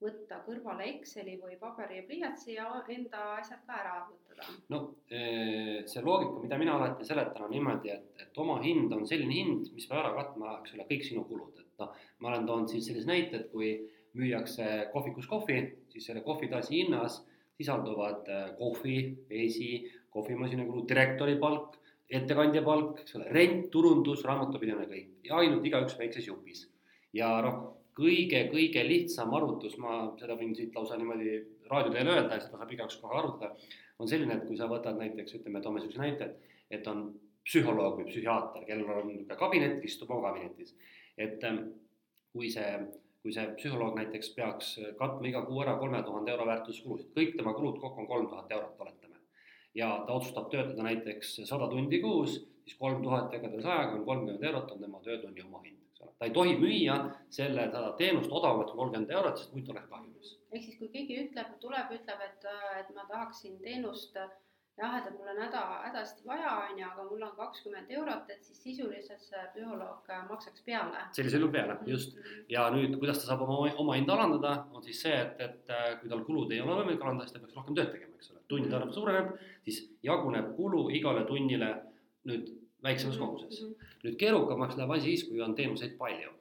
võtta kõrvale Exceli või paberi ja pliiatsi ja enda asjad ka ära arvutada. no see loogika, mida mina alati seletan, on niimoodi, et, et oma hind on selline hind, mis peab ära katma, eks ole, kõik sinu kulud, et noh, ma olen toonud siis sellise näite, et kui müüakse kohvikus kohvi, siis selle kohvitassi hinnas sisalduvad kohvi, vesi, kohvimasina kulud, direktori palk, ettekandja palk, eks ole, rent, turundus, raamatupidamine, kõik ja ainult igaüks väikses jupis. ja noh kõige-kõige lihtsam arvutus, ma seda võin siit lausa niimoodi raadio teel öelda, seda saab igaüks kohe arvutada, on selline, et kui sa võtad näiteks, ütleme, toome niisuguse näite, et, on psühholoog või psühhiaater, kellel on niisugune kabinet, istub oma kabinetis. et kui see, kui see psühholoog näiteks peaks katma iga kuu ära kolme tuhande euro väärtuses kulusid, kõik tema kulud kokku on kolm tuhat eurot, oletame. Ja ta otsustab töötada näiteks sada tundi kuus, siis kolm tuhat jagada sajaga on kolmkümmend eurot, on tema töötunni omahind ta ei tohi müüa selle, seda teenust odavamalt kui kolmkümmend eurot, sest muidu oleks kahjumis. ehk siis, kui keegi ütleb, tuleb, ütleb, et, et ma tahaksin teenust jah, et mul on häda, hädasti vaja, on ju, aga mul on kakskümmend eurot, et siis sisuliselt see psühholoog maksaks peale. sellisel juhul peale, just. ja nüüd, kuidas ta saab oma, oma hinda alandada, on siis see, et, et kui tal kulud ei ole võimalik alandada, siis ta peaks rohkem tööd tegema, eks ole. tundide arv suureneb, siis jaguneb kulu igale tunnile nüüd väiksemas koguses. nüüd keerukamaks läheb asi siis, kui on teenuseid palju.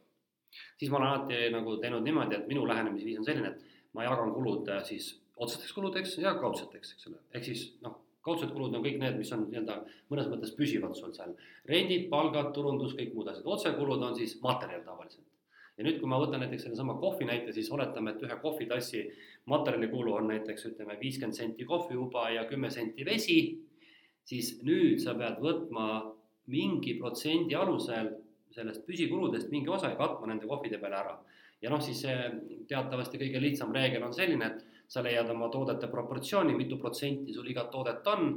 siis ma olen alati nagu teinud niimoodi, et minu lähenemisviis on selline, et ma jagan kulud äh, siis otsesteks kuludeks ja kaudseteks, eks ole, ehk siis noh, kaudsed kulud on kõik need, mis on nii-öelda mõnes mõttes püsivad sul seal. rendid, palgad, turundus, kõik muud asjad, otsekulud on siis materjal tavaliselt. ja nüüd, kui ma võtan näiteks sellesama kohvi näite, siis oletame, et ühe kohvitassi materjalikulu on näiteks ütleme viiskümmend senti kohviuba ja kümme senti vesi, siis nüüd sa pead võtma mingi protsendi alusel sellest püsikuludest mingi osa ja katma nende kohvide peale ära. ja noh, siis see teatavasti kõige lihtsam reegel on selline, et sa leiad oma toodete proportsiooni, mitu protsenti sul igat toodet on,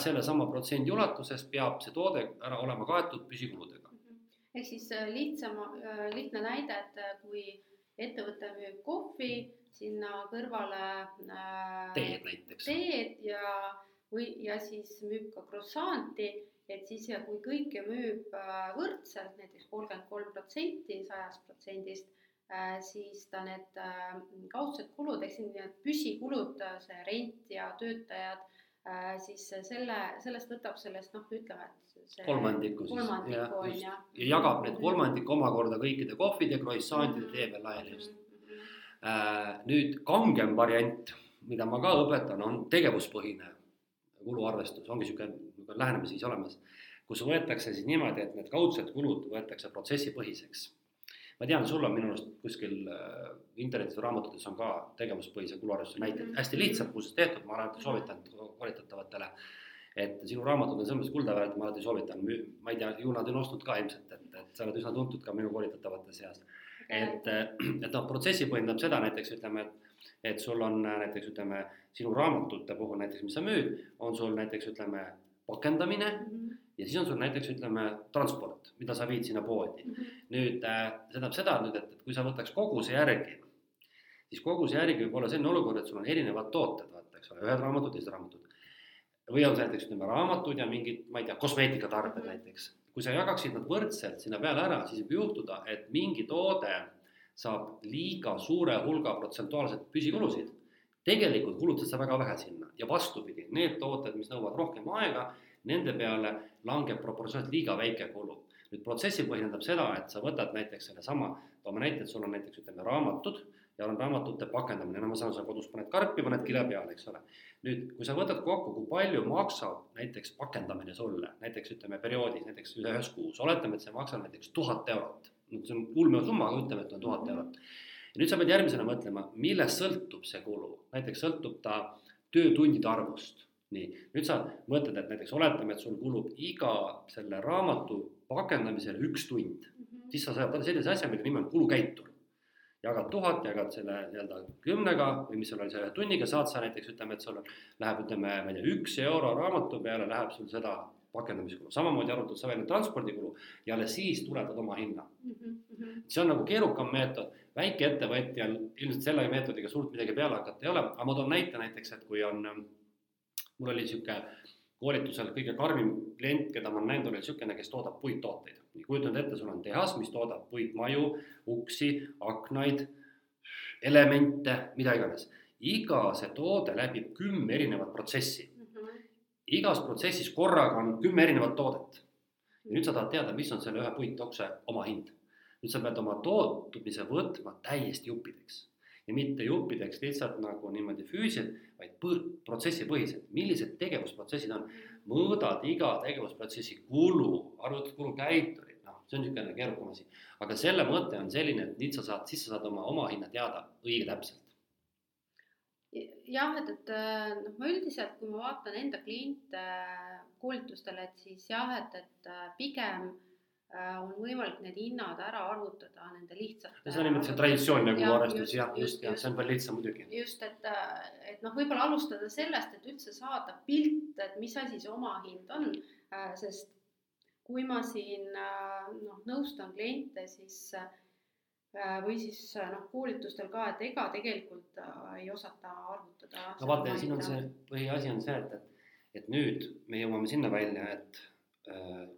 sellesama protsendi ulatuses peab see toode ära olema kaetud püsikuludega. ehk siis äh, lihtsam, äh, lihtne näide, et äh, kui ettevõte müüb kohvi, sinna kõrvale äh, teed näiteks. teed ja, või, ja siis müüb ka croissant'i, et siis ja kui kõike müüb võrdselt, näiteks kolmkümmend kolm protsenti sajast protsendist Äh, siis ta need äh, kaudsed kulud, ehk siis need püsikulud, äh, see rent ja töötajad, siis selle, sellest võtab sellest noh, ütleme, et see kolmandiku siis, kolmandiku on ju. ja jagab need kolmandik omakorda kõikide kohvide, croissantide tee peal laiali just mm. -hmm. nüüd kangem variant, mida ma ka õpetan, on tegevuspõhine kuluarvestus, ongi niisugune lähenemisviis olemas, kus võetakse siis niimoodi, et need kaudsed kulud võetakse protsessipõhiseks ma tean, sul on minu arust kuskil äh, internetis või raamatutes on ka tegevuspõhise kuluarvestuse näiteid mm, hästi lihtsalt muuseas tehtud, ma alati soovitan koolitatavatele. et sinu raamatud on selles mõttes kuldaväärt, ma alati soovitan, ma ei tea, ju nad on ostnud ka ilmselt, et, et sa oled üsna tuntud ka minu koolitatavate seas. et, et noh, protsessi põhjendab seda näiteks ütleme, et, et sul on näiteks ütleme sinu raamatute puhul näiteks, mis sa müüd, on sul näiteks ütleme pakendamine mm. -hmm ja siis on sul näiteks ütleme transport, mida sa viid sinna poodi mm. -hmm. nüüd äh, see tähendab seda nüüd, et, et kui sa võtaks koguse järgi, siis koguse järgi võib olla selline olukord, et sul on erinevad tooted, vaata, eks ole, ühed raamatud, teised raamatud. või on see näiteks ütleme raamatud ja mingid, ma ei tea, kosmeetikatarbed mm -hmm. näiteks. kui sa jagaksid nad võrdselt sinna peale ära, siis võib juhtuda, et mingi toode saab liiga suure hulga protsentuaalselt püsikulusid. tegelikult kulutad sa väga vähe sinna ja vastupidi, need tooted, mis nõuavad rohkem aega nende peale langeb proportsionaalselt liiga väike kulu. nüüd protsessi põhjendab seda, et sa võtad näiteks sellesama, toome näite, et sul on näiteks ütleme raamatud ja on raamatute pakendamine, no ma saan, sa kodus paned karpi, paned kile peale, eks ole. nüüd, kui sa võtad kokku, kui palju maksab näiteks pakendamine sulle, näiteks ütleme perioodis, näiteks ühes kuus, oletame, et see maksab näiteks tuhat eurot. see on ulme summa, aga ütleme, et on tuhat eurot. ja nüüd sa pead järgmisena mõtlema, millest sõltub see kulu, näiteks sõltub ta töötundide arvust nii, nüüd sa mõtled, et näiteks oletame, et sul kulub iga selle raamatu pakendamisele üks tund mm, -hmm. siis sa saad sellise asja, mille nimi on kulukäitur. jagad tuhat, jagad selle nii-öelda kümnega või mis sul oli selle tunniga, saad sa näiteks ütleme, et sul läheb, ütleme, ma ei tea, üks euro raamatu peale läheb sul seda pakendamiskulu, samamoodi arvutad sa välja transpordikulu ja alles siis tuletad oma hinna mm. -hmm. see on nagu keerukam meetod, väikeettevõtjal ilmselt selle meetodiga suurt midagi peale hakata ei ole, aga ma toon näite näiteks, et kui on mul oli niisugune koolitusel kõige karmim klient, keda ma olen näinud, oli niisugune, kes toodab puittooteid. nii, kujuta nüüd ette, sul on tehas, mis toodab puitmaju, uksi, aknaid, elemente, mida iganes. iga see toode läbib kümme erinevat protsessi mm. -hmm. igas protsessis korraga on kümme erinevat toodet. ja nüüd sa tahad teada, mis on selle ühe puitokse omahind. nüüd sa pead oma tootmise võtma täiesti juppideks ja mitte juppideks lihtsalt nagu niimoodi füüsiliselt, vaid protsessipõhiselt, millised tegevusprotsessid on. mõõdad iga tegevusprotsessi kulu, arvutad kulukäiturid, noh, see on niisugune keerukam asi. aga selle mõte on selline, et nüüd sa saad, siis sa saad oma omahinna teada õige täpselt. jah, et, et noh, ma üldiselt, kui ma vaatan enda kliente koolitustele, et siis jah, et, et pigem Äh, on võimalik need hinnad ära arvutada nende lihtsate. seda nimetatakse traditsiooniline kuluarvestus jah, just, jah, see on palju lihtsam muidugi. just, et, äh, et noh, võib-olla alustada sellest, et üldse saada pilt, et mis asi see omahind on, äh, sest kui ma siin noh, nõustan kliente, siis või siis noh, koolitustel ka, et ega tegelikult ei osata arvutada. no vaata, siin on see põhiasi on see, et, et, et nüüd me jõuame sinna välja, et äh,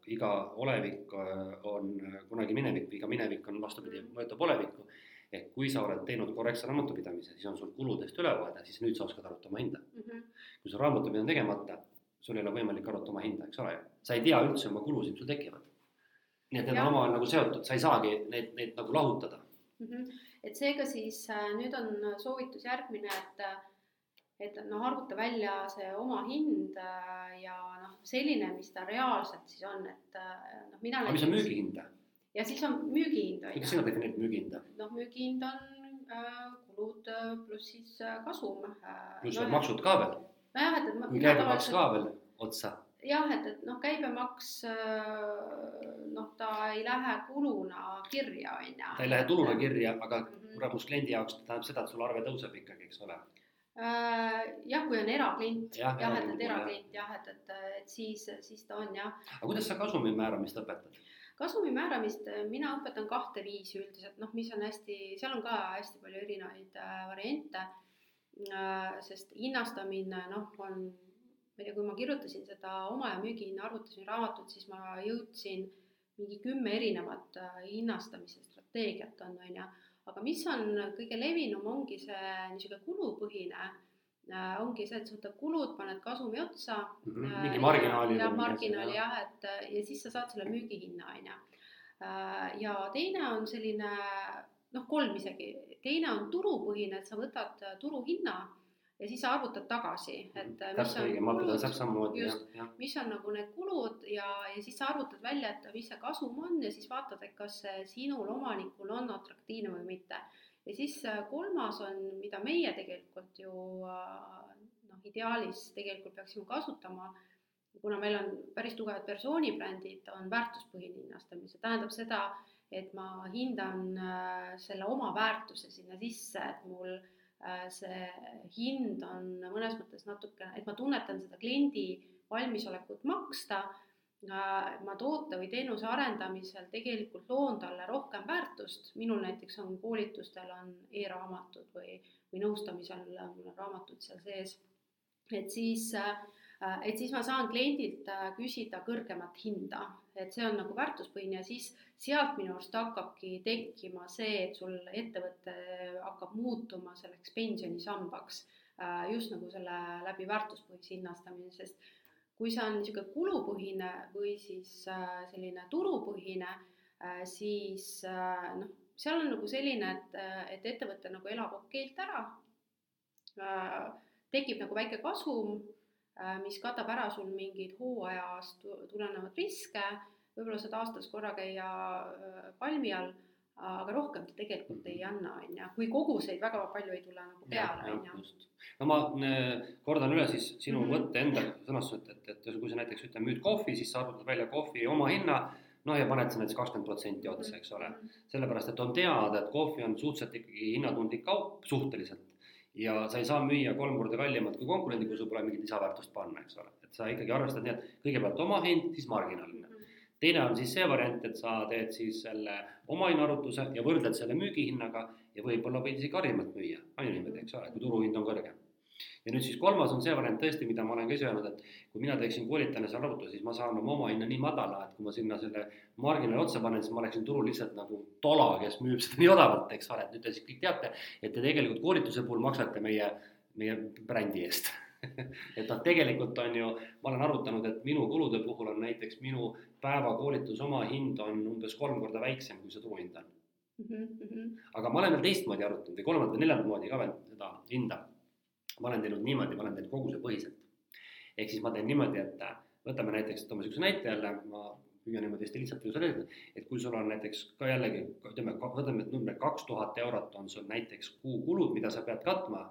iga olevik äh, on kunagi minevik, iga minevik on vastupidi, mõjutab olevikku. ehk kui sa oled teinud korrektse raamatupidamise, siis on sul kuludest ülevaade, siis nüüd sa oskad arvutada oma hinda mm. -hmm. kui sul raamatupidamine on tegemata, sul ei ole võimalik arvutada oma hinda, eks ole, sa ei tea üldse oma kulusid, mis sul tekivad. nii et need on omavahel nagu seotud, sa ei saagi neid, neid nagu lahutada. mm. -hmm. et seega siis äh, nüüd on soovitus järgmine, et et noh, arvuta välja see oma hind äh, ja selline, mis ta reaalselt siis on, et äh, noh, mina aga mis on müügihind? ja siis on müügihind on kuidas ju. sina defineerid müügihinda? noh, müügihind on äh, kulud äh, pluss siis äh, kasum äh,. pluss veel maksud ka veel nojah, et, et käibemaks ka veel otsa. jah, et, et noh, käibemaks äh, noh, ta ei lähe kuluna kirja, on ju. ta ei lähe tuluna kirja, aga Mhm. kuramus kliendi jaoks tähendab seda, et sul arve tõuseb ikkagi, eks ole. Äh, jah, kui on eraklient, Jah, jah, et, et eraklient jah, et, et, et siis, siis ta on jah. aga kuidas sa kasumi määramist õpetad? kasumi määramist äh, mina õpetan kahte viisi üldiselt, noh, mis on hästi, seal on ka hästi palju erinevaid äh, variante äh,. sest hinnastamine, noh, on, ma ei tea, kui ma kirjutasin seda oma ja müügihinna arvutasin raamatut, siis ma jõudsin mingi kümme erinevat äh, hinnastamise strateegiat on, on ju. Aga mis on kõige levinum, ongi see niisugune kulupõhine äh, ongi see, et sa võtad kulud, paned kasumi otsa Mhm, Äh, mingi marginaali. jah, marginaali jah, et äh, ja siis sa saad selle müügihinna, on ju. ja teine on selline noh, kolm isegi, teine on turupõhine, et sa võtad äh, turuhinna ja siis sa arvutad tagasi, et mis täpselt on kulud, just. mis on nagu need kulud ja, ja siis sa arvutad välja, et mis see kasum on ja siis vaatad, et kas see sinul omanikul on atraktiivne või mitte. ja siis äh, kolmas on, mida meie tegelikult ju äh, noh, ideaalis tegelikult peaksime kasutama, kuna meil on päris tugevad persoonibrändid, on väärtuspõhine hinnastamine, see tähendab seda, et ma hindan äh, selle oma väärtuse sinna sisse, et mul äh, see hind on mõnes mõttes natuke, et ma tunnetan seda kliendi valmisolekut maksta. ma toote või teenuse arendamisel tegelikult loon talle rohkem väärtust, minul näiteks on koolitustel on e-raamatud või, või nõustamisel mul on raamatud seal sees. et siis, et siis ma saan kliendilt küsida kõrgemat hinda, et see on nagu väärtuspõhine ja siis sealt minu arust hakkabki tekkima see, et sul ettevõte hakkab muutuma selleks pensionisambaks äh, just nagu selle läbi väärtuspõhise hinnastamise, sest kui see on niisugune kulupõhine või siis äh, selline turupõhine, siis noh, seal on nagu selline, et, et ettevõte nagu elab okeilt ära, tekib nagu väike kasum, mis katab ära sul mingeid hooajast tulenevaid riske, võib-olla saad aastas korra käia palmi all, aga rohkem ta tegelikult ei anna, on ju, kui koguseid väga palju ei tule nagu peale, on ju. no ma kordan üle siis sinu Mhm. mõtte enda sõnastust, et, et, kui sa näiteks ütled, müüd kohvi, siis sa arvutad välja kohvi omahinna, noh ja paned sinna näiteks kakskümmend protsenti otsa, eks ole. sellepärast, et on teada, et kohvi on suhteliselt ikkagi hinnatundlik kaup, suhteliselt. Ja sa ei saa müüa kolm korda kallimat kui konkurendid, kui sul pole mingit lisaväärtust panna, eks ole. et sa ikkagi arvestad nii, et kõigepealt omahind, siis marginaalne teine on siis see variant, et sa teed siis selle omahinnaarvutuse ja võrdled selle müügihinnaga ja võib-olla võid isegi kallimalt müüa, on ju niimoodi, eks ole, kui turuhind on kõrge. Ja nüüd siis kolmas on see variant tõesti, mida ma olen ka ise öelnud, et kui mina teeksin koolitajana seal arvutuse, siis ma saan oma omahinna nii madala, et kui ma sinna selle marginaali otsa panen, siis ma oleksin turul lihtsalt nagu tola, kes müüb seda nii odavalt, eks ole, et nüüd te siis kõik teate, et te tegelikult koolituse puhul maksate meie, meie brändi eest et noh, tegelikult on ju, ma olen arvutanud, et minu kulude puhul on näiteks minu päevakoolituse omahind on umbes kolm korda väiksem, kui see turuhind on mm. -hmm. aga ma olen veel teistmoodi arvutanud või kolmandat või neljandat moodi ka veel seda hinda. Ma olen teinud niimoodi, ma olen teinud kogusepõhiselt. ehk siis ma teen niimoodi, et võtame näiteks, toome niisuguse näite jälle, ma püüan niimoodi hästi lihtsalt selgitada, et kui sul on näiteks ka jällegi, ütleme, võtame numbri kaks tuhat eurot on sul näiteks kuukulud, mida sa pead katma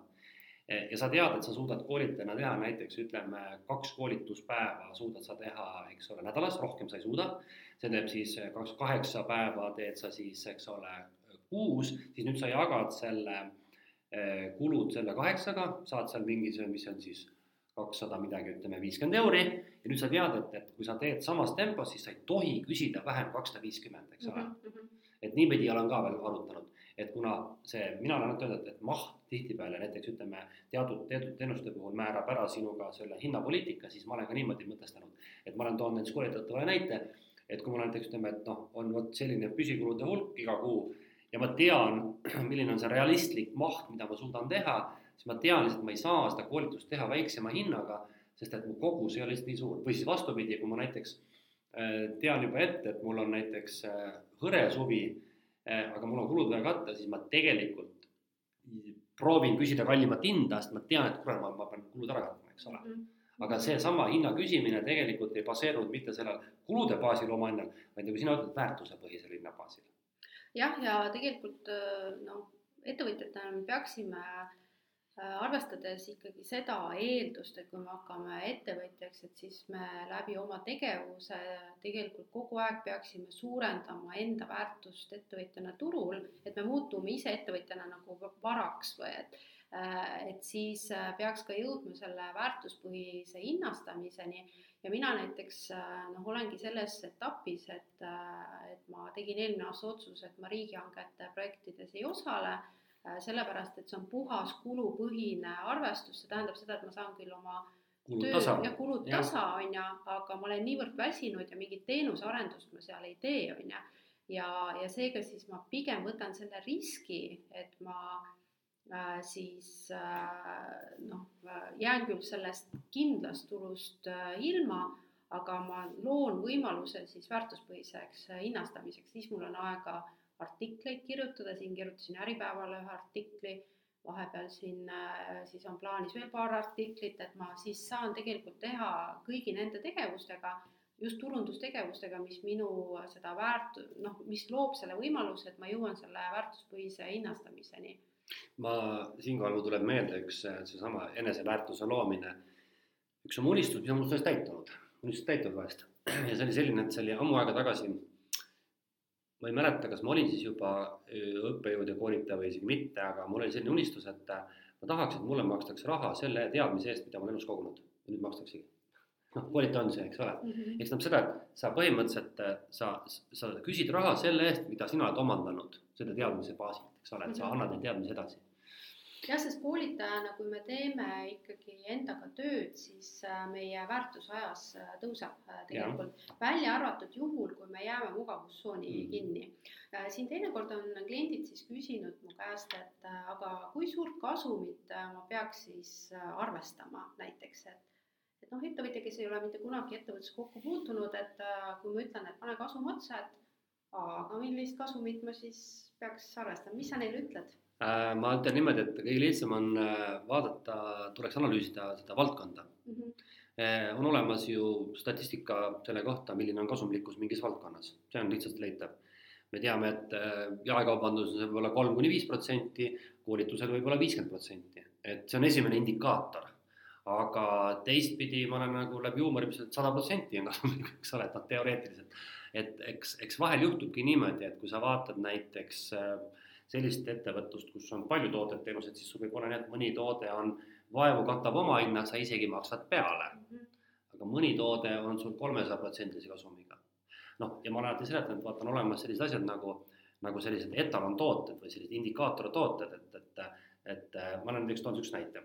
ja sa tead, et sa suudad koolitajana teha näiteks ütleme, kaks koolituspäeva suudad sa teha, eks ole, nädalas, rohkem sa ei suuda. see teeb siis kaks, kaheksa päeva teed sa siis, eks ole, kuus, siis nüüd sa jagad selle kulud selle kaheksaga, saad seal mingisugune, mis on siis kakssada midagi, ütleme viiskümmend euri ja nüüd sa tead, et, et kui sa teed samas tempos, siis sa ei tohi küsida vähem kakssada viiskümmend, eks ole mm. -hmm. et niipidi olen ka veel arutanud, et kuna see, mina olen alati öelnud, et maht tihtipeale näiteks ütleme, teatud, teatud teenuste puhul määrab ära sinuga selle hinnapoliitika, siis ma olen ka niimoodi mõtestanud, et ma olen toonud näiteks koolitajatele näite, et kui mul näiteks ütleme, et noh, on vot selline püsikulude hulk iga kuu ja ma tean, milline on see realistlik maht, mida ma suudan teha, siis ma tean lihtsalt, ma ei saa seda koolitust teha väiksema hinnaga, sest et mu kogus ei ole lihtsalt nii suur või siis vastupidi, kui ma näiteks äh, tean juba ette, et mul on näiteks äh, hõre suvi, aga mul on kulud vaja katta, siis ma tegelikult proovin küsida kallimat hinda, sest ma tean, et kurat, ma, ma pean kulud ära katma, eks ole mm. -hmm aga seesama hinna küsimine tegelikult ei baseerunud mitte sellel kulude baasil oma hinnal, vaid nagu sina ütled, väärtusepõhisel hinna baasil. Jah, ja tegelikult noh, ettevõtjatena me peaksime äh, arvestades ikkagi seda eeldust, et kui me hakkame ettevõtjaks, et siis me läbi oma tegevuse tegelikult kogu aeg peaksime suurendama enda väärtust ettevõtjana turul, et me muutume ise ettevõtjana nagu varaks või et Äh, et siis äh, peaks ka jõudma selle väärtuspõhise hinnastamiseni ja mina näiteks äh, noh, olengi selles etapis, et, et ma tegin eelmine aasta otsuse, et ma riigihangete projektides ei osale, sellepärast et see on puhas kulupõhine arvestus, see tähendab seda, et ma saan küll oma kulud tasa. ja kulud tasa, on ju, aga ma olen niivõrd väsinud ja mingit teenusearendust ma seal ei tee, on ju. ja, ja seega siis ma pigem võtan selle riski, et ma Äh, siis äh, noh, jään küll sellest kindlast tulust äh, ilma, aga ma loon võimaluse siis väärtuspõhiseks hinnastamiseks, siis mul on aega artikleid kirjutada, siin kirjutasin Äripäevale ühe artikli, vahepeal siin siis on plaanis veel paar artiklit, et ma siis saan tegelikult teha kõigi nende tegevustega, just turundustegevustega, mis minu seda väärt-, noh, mis loob selle võimaluse, et ma jõuan selle väärtuspõhise hinnastamiseni ma, siinkohal mul tuleb meelde üks seesama eneseväärtuse loomine. üks oma unistus, mis on mul sellest täitunud, unistus täitunud vahest. ja see oli selline, et see oli ammu aega tagasi. ma ei mäleta, kas ma olin siis juba õppejõud ja koolitaja või isegi mitte, aga mul oli selline unistus, et ma tahaks, et mulle makstakse raha selle teadmise eest, mida ma olen elus kogunud. ja nüüd makstaksegi noh, koolitaja on see, eks ole mm. -hmm. eks tähendab seda, et sa põhimõtteliselt, sa, sa küsid raha selle eest, mida sina oled omandanud selle teadmise baasil eks ole, et sa mhm. annad neid teadmisi edasi. jah, sest koolitajana, kui me teeme ikkagi endaga tööd, siis äh, meie väärtus ajas äh, tõuseb äh, tegelikult, välja arvatud juhul, kui me jääme mugavustsooni mm. kinni. siin teinekord on kliendid siis küsinud mu käest, et aga kui suurt kasumit ma peaks siis arvestama näiteks, et et noh, ettevõtja, kes ei ole mitte kunagi ettevõtluses kokku puutunud, et kui ma ütlen, et pane kasum otsa, et aga millist kasumit ma siis peaks arvestama, mis sa neile ütled? Äh, ma ütlen niimoodi, et kõige lihtsam on äh, vaadata, tuleks analüüsida seda valdkonda mm. -hmm. on olemas ju statistika selle kohta, milline on kasumlikkus mingis valdkonnas, see on lihtsalt leitav. me teame, et jaekaubanduses võib olla kolm kuni viis protsenti, koolitusel võib olla viiskümmend protsenti, et see on esimene indikaator aga teistpidi ma olen nagu läbi huumori, et sada protsenti on kasumlik, eks ole, et noh, teoreetiliselt et eks, eks vahel juhtubki niimoodi, et kui sa vaatad näiteks äh, sellist ettevõtlust, kus on palju tooted-teenused, siis sul võib olla nii, et mõni toode on, vaevu katab oma hinna, sa isegi maksad peale. -hmm. aga mõni toode on sul kolmesaja protsendilise kasumiga. noh, ja ma olen alati seletanud, vaata on olemas sellised asjad nagu, nagu sellised etalontooted või sellised indikaatortooted, et, et, et ma olen näiteks toon niisuguse näite.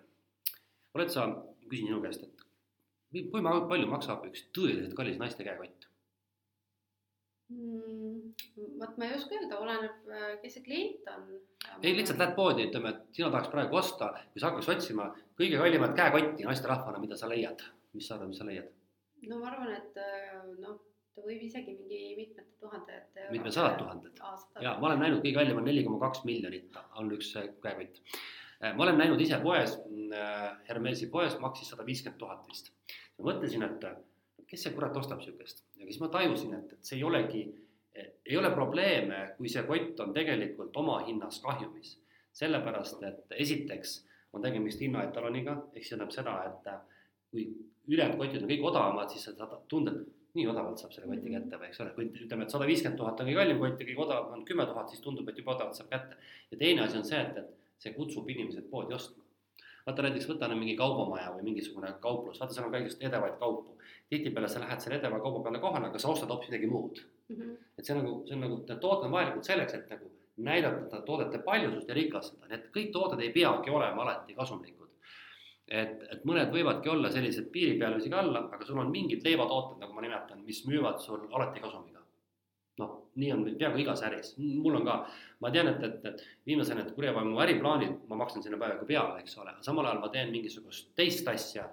oled sa, küsin sinu käest, et kui palju maksab üks tõeliselt kallis naiste käekott? Mm, vot ma ei oska öelda, oleneb, äh, kes see klient on. ei, lihtsalt lähed poodi, ütleme, et sina tahaks praegu osta, kui sa hakkaks otsima kõige kallimat käekotti naisterahvana, mida sa leiad, mis sa arvad, mis sa leiad? no ma arvan, et äh, noh, ta võib isegi mingi mitmete tuhandete. mitmesajad tuhanded. ja ma olen näinud kõige kallim on neli koma kaks miljonit on üks äh, käekott. ma olen näinud ise poes, Hermesi poes maksis sada viiskümmend tuhat vist. ma mõtlesin, et kes see kurat ostab niisugust ja siis ma tajusin, et, et see ei olegi, ei ole probleeme, kui see kott on tegelikult oma hinnas kahjumis. sellepärast, et esiteks on tegemist hinnaetaloniga, ehk see tähendab seda, et kui ülejäänud kotid on kõik odavamad, siis sa saad tunda, et nii odavalt saab selle koti kätte või eks ole, kui ütleme, et sada viiskümmend tuhat on kõige kallim kott ja kõige odavam on kümme tuhat, siis tundub, et juba odavalt saab kätte. ja teine asi on see, et, et see kutsub inimesed poodi ostma vaata näiteks võta nüüd mingi kaubamaja või mingisugune kauplus, vaata seal on ka igasuguseid edevaid kaupu. Tihtipeale sa lähed selle edeva kauba peale kohale, aga sa ostad hoopis midagi muud mm. -hmm. et see nagu, see on nagu, need tooted on vajalikud selleks, et nagu näidata toodete paljusust ja rikastada, nii et kõik tooted ei peagi olema alati kasumlikud. et, et mõned võivadki olla sellised piiri peal või isegi alla, aga sul on mingid leivatooted, nagu ma nimetan, mis müüvad sul alati kasumiga noh, nii on peaaegu igas äris, mul on ka, ma tean, et, et, et viimasel need kurjavaimu äriplaanid, ma maksan sinna peaaegu peale, eks ole, samal ajal ma teen mingisugust teist asja,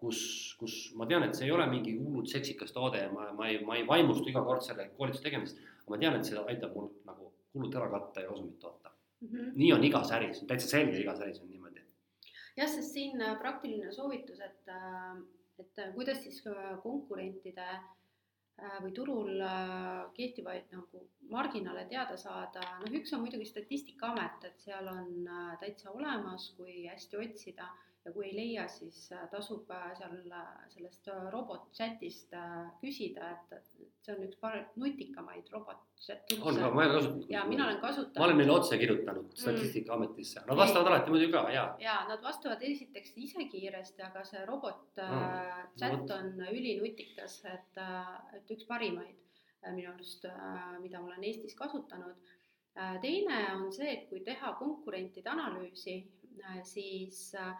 kus, kus ma tean, et see ei ole mingi hullult seksikas toode ja ma, ma ei, ma ei vaimustu iga kord selle koolituse tegemisest, aga ma tean, et see aitab mul nagu kulud ära katta ja kasumit toota mm. -hmm. nii on igas äris, täitsa selge, igas äris on niimoodi. jah, sest siin äh, praktiline soovitus, et, äh, et äh, kuidas siis konkurentide või turul kehtivaid nagu marginaale teada saada, noh, üks on muidugi Statistikaamet, et seal on täitsa olemas, kui hästi otsida ja kui ei leia, siis äh, tasub äh, seal äh, sellest robot chat'ist küsida, et see on üks par-, nutikamaid robot chat'e on ka, ma ei ole kasutanud. ja mina olen kasutanud. ma olen neile otse kirjutanud mm. Statistikaametisse, nad vastavad alati muidugi ka, jaa. jaa, nad vastavad esiteks ise kiiresti, aga see robot mm. chat on ülinutikas, et, et üks parimaid minu arust, mida ma olen Eestis kasutanud. teine on see, et kui teha konkurentide analüüsi, siis äh,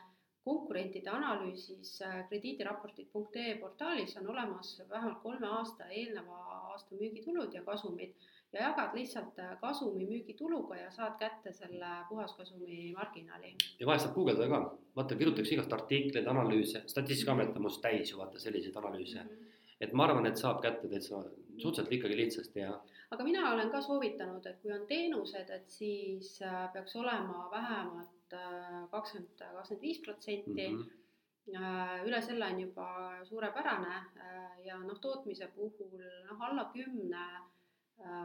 konkurentide analüüsis äh, krediidiraportid.ee portaalis on olemas vähemalt kolme aasta eelneva aasta müügitulud ja kasumid ja jagad lihtsalt äh, kasumi müügituluga ja saad kätte selle puhaskasumi marginaali. ja vahest saab guugeldada ka, vaata kirjutatakse igast artikleid, analüüse, Statistikaamet on must täis ju vaata selliseid analüüse mm. -hmm. et ma arvan, et saab kätte täitsa suhteliselt ikkagi lihtsasti ja. aga mina olen ka soovitanud, et kui on teenused, et siis äh, peaks olema vähemalt Äh, kakskümmend, kakskümmend viis protsenti. Mhm. Äh, üle selle on juba suurepärane äh, ja noh, tootmise puhul noh, alla kümne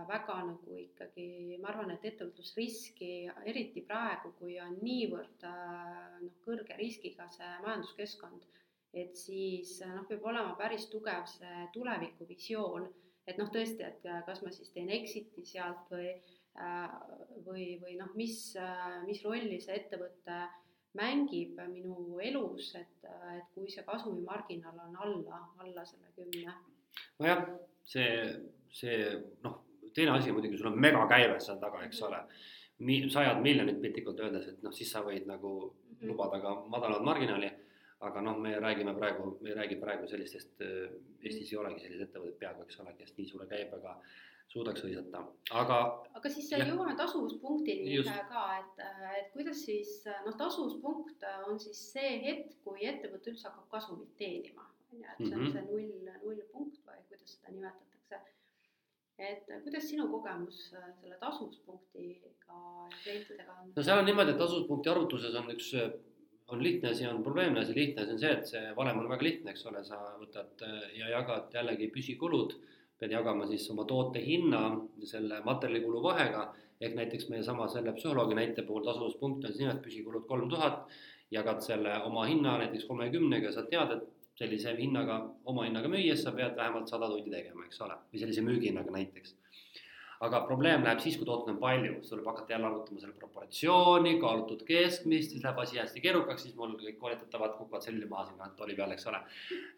väga nagu ikkagi, ma arvan, et ettevõtlusriski, eriti praegu, kui on niivõrd noh, kõrge riskiga see majanduskeskkond, et siis noh, peab olema päris tugev see tulevikuvisioon, et noh, tõesti, et kas ma siis teen exit'i sealt või Äh, või, või noh, mis, äh, mis rolli see ettevõte mängib minu elus, et, et kui see kasumimarginaal on alla, alla selle kümne. nojah, see, see noh, teine asi muidugi, sul on megakäive seal taga, eks ole. Mi-, sajad miljonid piltlikult öeldes, et noh, siis sa võid nagu mm -hmm. lubada ka madalat marginaali aga noh, me räägime praegu, me ei räägi praegu sellistest, äh, Eestis ei olegi selliseid ettevõtteid peaaegu, eks ole, kes nii suure käibega äh, suudaks hõisata, aga. aga siis jõuame tasuvuspunktini ka, et, et kuidas siis noh, tasuvuspunkt on siis see hetk, kui ettevõte üldse hakkab kasumit teenima, on ju, et see on mhm. see null, nullpunkt või kuidas seda nimetatakse. et kuidas sinu kogemus selle tasuvuspunktiga klientidega on? no seal on niimoodi, et tasuvuspunkti arvutuses on üks on lihtne asi, on probleemne asi, lihtne asi on see, et see valem on väga lihtne, eks ole, sa võtad ja jagad jällegi püsikulud pead jagama siis oma toote hinna selle materjalikulu vahega, ehk näiteks meie sama selle psühholoogi näite puhul tasuvuspunkt on siin, et püsikulud kolm tuhat, jagad selle oma hinna näiteks kolmekümnega, sa tead, et sellise hinnaga, oma hinnaga müües sa pead vähemalt sada tundi tegema, eks ole, või sellise müügihinnaga näiteks aga probleem läheb siis, kui tooteid on palju, siis tuleb hakata jälle arvutama selle proportsiooni, kaalutud keskmist, siis läheb asi hästi keerukaks, siis mul kõik koolitatavad kukuvad selili maha sinna tooli peale, eks ole.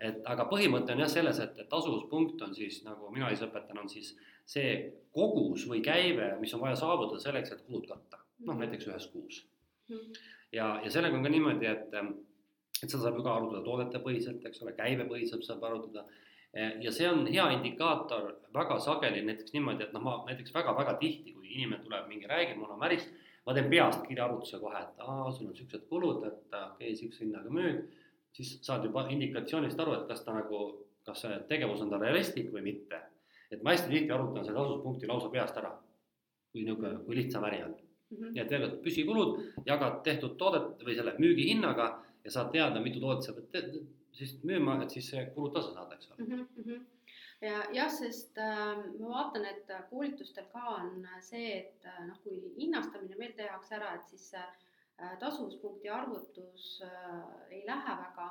et aga põhimõte on jah selles, et, et tasuvuspunkt on siis nagu mina ise õpetan, on siis see kogus või käive, mis on vaja saavutada selleks, et kulud katta, noh näiteks ühes kuus. ja, ja sellega on ka niimoodi, et, et seda saab ju ka arutada toodetepõhiselt, eks ole, käibepõhiselt saab arutada ja see on hea indikaator väga sageli näiteks niimoodi, et noh, ma näiteks väga-väga tihti, kui inimene tuleb mingi, räägib mulle Märist, ma teen peast kirjaarvutuse kohe, et aa, sul on siuksed kulud, et okei okay,, siukse hinnaga müüd, siis saad juba indikatsioonist aru, et kas ta nagu, kas see tegevus on tal realistlik või mitte. et ma hästi tihti arvutan selle tasuvuspunkti lausa peast ära, kui niisugune, kui lihtsam äri on mm. -hmm. nii et tegelikult püsikulud jagad tehtud toodet või selle müügihinnaga ja saad teada, mitu toodet sa pead siis müüma, et siis see kulud tasa saada, eks ole mm. -hmm. ja jah, sest äh, ma vaatan, et koolitustel ka on see, et äh, noh, kui hinnastamine meil tehakse ära, et siis äh, tasuvuspunkti arvutus äh, ei lähe väga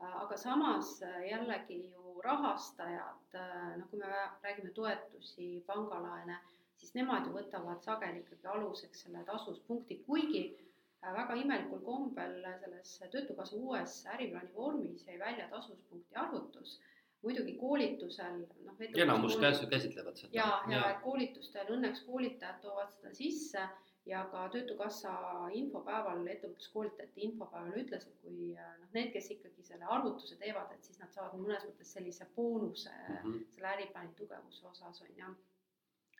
äh,, aga samas äh, jällegi ju rahastajad äh,, noh, kui me räägime toetusi, pangalaene, siis nemad ju võtavad sageli ikkagi aluseks selle tasuvuspunkti, kuigi Äh, väga imelikul kombel selles Töötukassa uues äriplaani vormis jäi välja tasuvuspunkti arvutus. muidugi koolitusel noh. enamus koolitus... käsitlevad seda. ja, ja, ja koolitustel õnneks koolitajad toovad seda sisse ja ka Töötukassa infopäeval, ettevõtluskoolitajate infopäeval ütles, et kui äh, noh, need, kes ikkagi selle arvutuse teevad, et siis nad saavad mõnes mõttes sellise boonuse mm -hmm. selle äriplaani tugevuse osas on ju.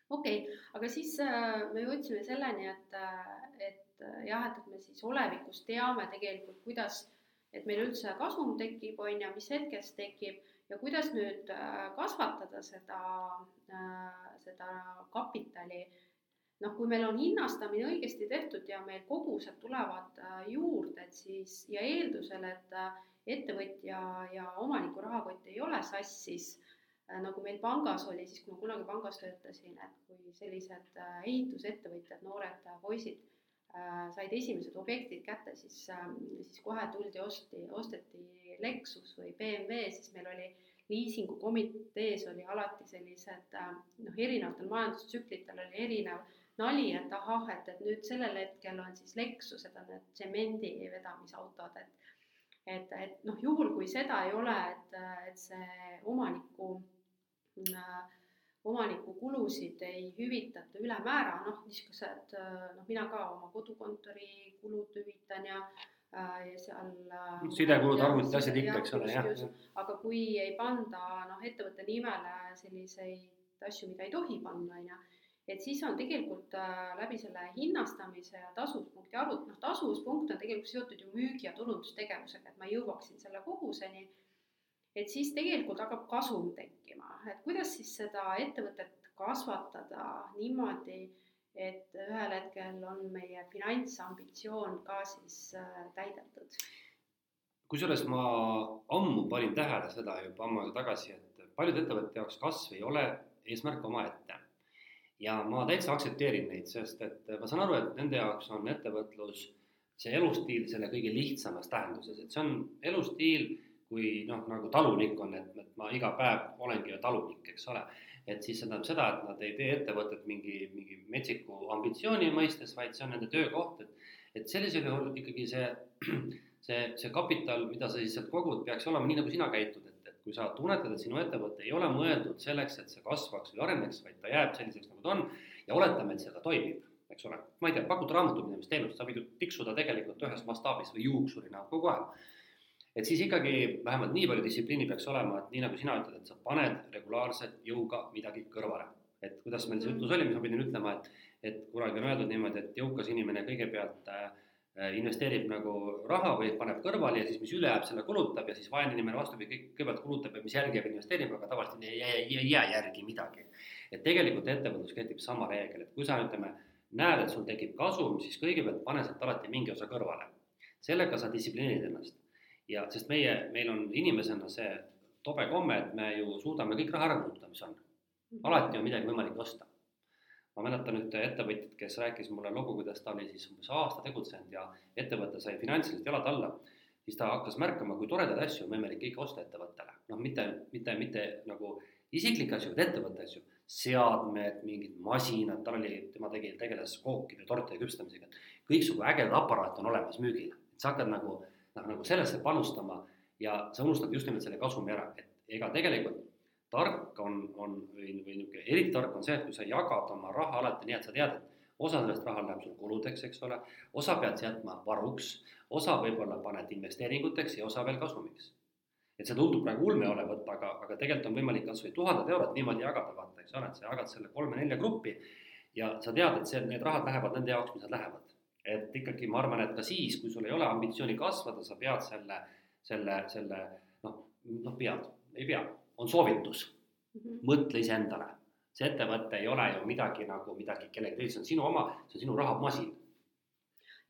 Okei okay,, aga siis äh, me jõudsime selleni, et, et et äh, jah, et, et me siis olevikus teame tegelikult, kuidas et meil üldse kasum tekib, on ju, mis hetkest tekib ja kuidas nüüd äh, kasvatada seda, äh, seda kapitali. noh, kui meil on hinnastamine õigesti tehtud ja meil kogused tulevad äh, juurde, et siis ja eeldusel, et ettevõtja ja omaniku rahakott ei ole sassis, nagu meil pangas oli siis, kui ma kunagi pangas töötasin, et kui sellised ehitusettevõtjad, noored poisid said esimesed objektid kätte, siis, siis kohe tuldi, osti, osteti Lexus või BMW, siis meil oli liisingukomitees oli alati sellised noh, erinevatel majandustsüklitel oli erinev nali, et ahah, et, et nüüd sellel hetkel on siis Lexused on need tsemendi vedamisautod, et et, et noh, juhul kui seda ei ole, et, et see omaniku äh, omaniku kulusid ei hüvitata ülemäära, noh, niisugused noh, mina ka oma kodukontori kulud hüvitan ja Äh, ja seal. Äh, sidekulud, arvutid, asjad ikka, eks ole, jah. aga kui ei panda noh, ettevõtte nimele selliseid asju, mida ei tohi panna, on ju, et siis on tegelikult äh, läbi selle hinnastamise ja tasuvuspunkti arvut-, noh, tasuvuspunkt on tegelikult seotud ju müügi- ja turundustegevusega, et ma jõuaksin selle koguseni. Et siis tegelikult hakkab kasum tekkima, et kuidas siis seda ettevõtet kasvatada niimoodi et ühel hetkel on meie finantsambitsioon ka siis äh, täidetud. kusjuures ma ammu panin tähele seda juba ammu aega tagasi, et paljude ettevõtete jaoks kasv ei ole eesmärk omaette. ja ma täitsa aktsepteerin neid, sest et ma saan aru, et nende jaoks on ettevõtlus see elustiil selle kõige lihtsamas tähenduses, et see on elustiil, kui noh, nagu talunik on, et, et ma iga päev olengi ju talunik, eks ole. Et siis see tähendab seda, et nad ei tee ettevõtet mingi, mingi metsiku ambitsiooni mõistes, vaid see on nende töökoht, et, et sellisel juhul ikkagi see, see, see kapital, mida sa siis sealt kogud, peaks olema nii, nagu sina käitud, et, et kui sa tunnetad, et sinu ettevõte ei ole mõeldud selleks, et see kasvaks või areneks, vaid ta jääb selliseks, nagu ta on ja oletame, et see ka toimib, eks ole, ma ei tea, pakud raamatupidamisteenust, sa võid ju tiksuda tegelikult ühes mastaabis või juuksurina kogu aeg et siis ikkagi vähemalt nii palju distsipliini peaks olema, et nii nagu sina ütled, et sa paned regulaarselt jõuga midagi kõrvale. et kuidas meil see jutus oli, mis ma pidin ütlema, et, et kunagi on öeldud niimoodi, et jõukas inimene kõigepealt äh, investeerib nagu raha või paneb kõrvale ja siis, mis üle jääb, selle kulutab ja siis vaene inimene vastupidi, kõigepealt kulutab ja mis järgi jääb, investeerib, aga tavaliselt ei jää, ei jää järgi midagi. et tegelikult ettevõtlus kehtib sama reegel, et kui sa ütleme, näed, et sul tekib kasum, siis kõigepealt pane sealt alati mingi osa kõrvale. sellega sa distsiplineerid ennast ja sest meie, meil on inimesena see tobe komme, et me ju suudame kõik raha ära kulutada, mis on. alati on midagi võimalik osta. ma mäletan ühte ettevõtjat, kes rääkis mulle lugu, kuidas ta oli siis umbes aasta tegutsenud ja ettevõte sai finantsiliselt jalad alla, siis ta hakkas märkama, kui toredaid asju on võimalik kõike osta ettevõttele. noh, mitte, mitte, mitte nagu isiklikke asju, vaid ettevõtte asju, seadmed, mingid masinad, tal oli, tema tegi, tegeles kookide, tortide küpsetamisega, kõiksugu ägedad aparaate on olemas müügil, et sa hakkad nagu noh, nagu sellesse panustama ja sa unustad just nimelt selle kasumi ära, et ega tegelikult tark on, on või, või niisugune eriti tark on see, et kui sa jagad oma raha alati nii, et sa tead, et osa sellest rahast läheb sul kuludeks, eks ole, osa pead sa jätma varuks, osa võib-olla paned investeeringuteks ja osa veel kasumiks. et see tundub praegu ulme olevat, aga, aga tegelikult on võimalik kas või tuhandet eurot niimoodi jagada, vaata, eks ole, et sa jagad selle kolme-nelja gruppi ja sa tead, et see, need rahad lähevad nende jaoks, mis nad lähevad et ikkagi ma arvan, et ka siis, kui sul ei ole ambitsiooni kasvada, sa pead selle, selle, selle noh, noh, pead, ei pea, on soovitus mm. -hmm. mõtle iseendale, see ettevõte ei ole ju midagi nagu midagi kellegi teise, see on sinu oma, see on sinu rahamasin.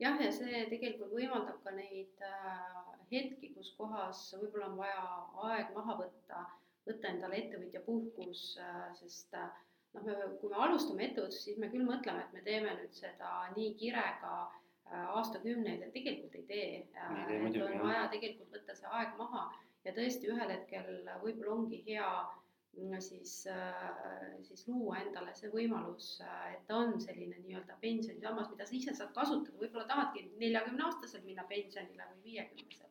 jah, ja see tegelikult võimaldab ka neid äh, hetki, kus kohas võib-olla on vaja aeg maha võtta, võtta endale ettevõtja puhkus äh,, sest äh, noh, me, kui me alustame ettevõtlust, siis me küll mõtleme, et me teeme nüüd seda nii kirega äh, aastakümneid, et tegelikult ei tee. et on vaja tegelikult võtta see aeg maha ja tõesti ühel hetkel võib-olla ongi hea mm, siis, äh, siis luua endale see võimalus, äh, et on selline nii-öelda pensionisammas, mida sa ise saad kasutada, võib-olla tahadki neljakümne aastaselt minna pensionile või viiekümneselt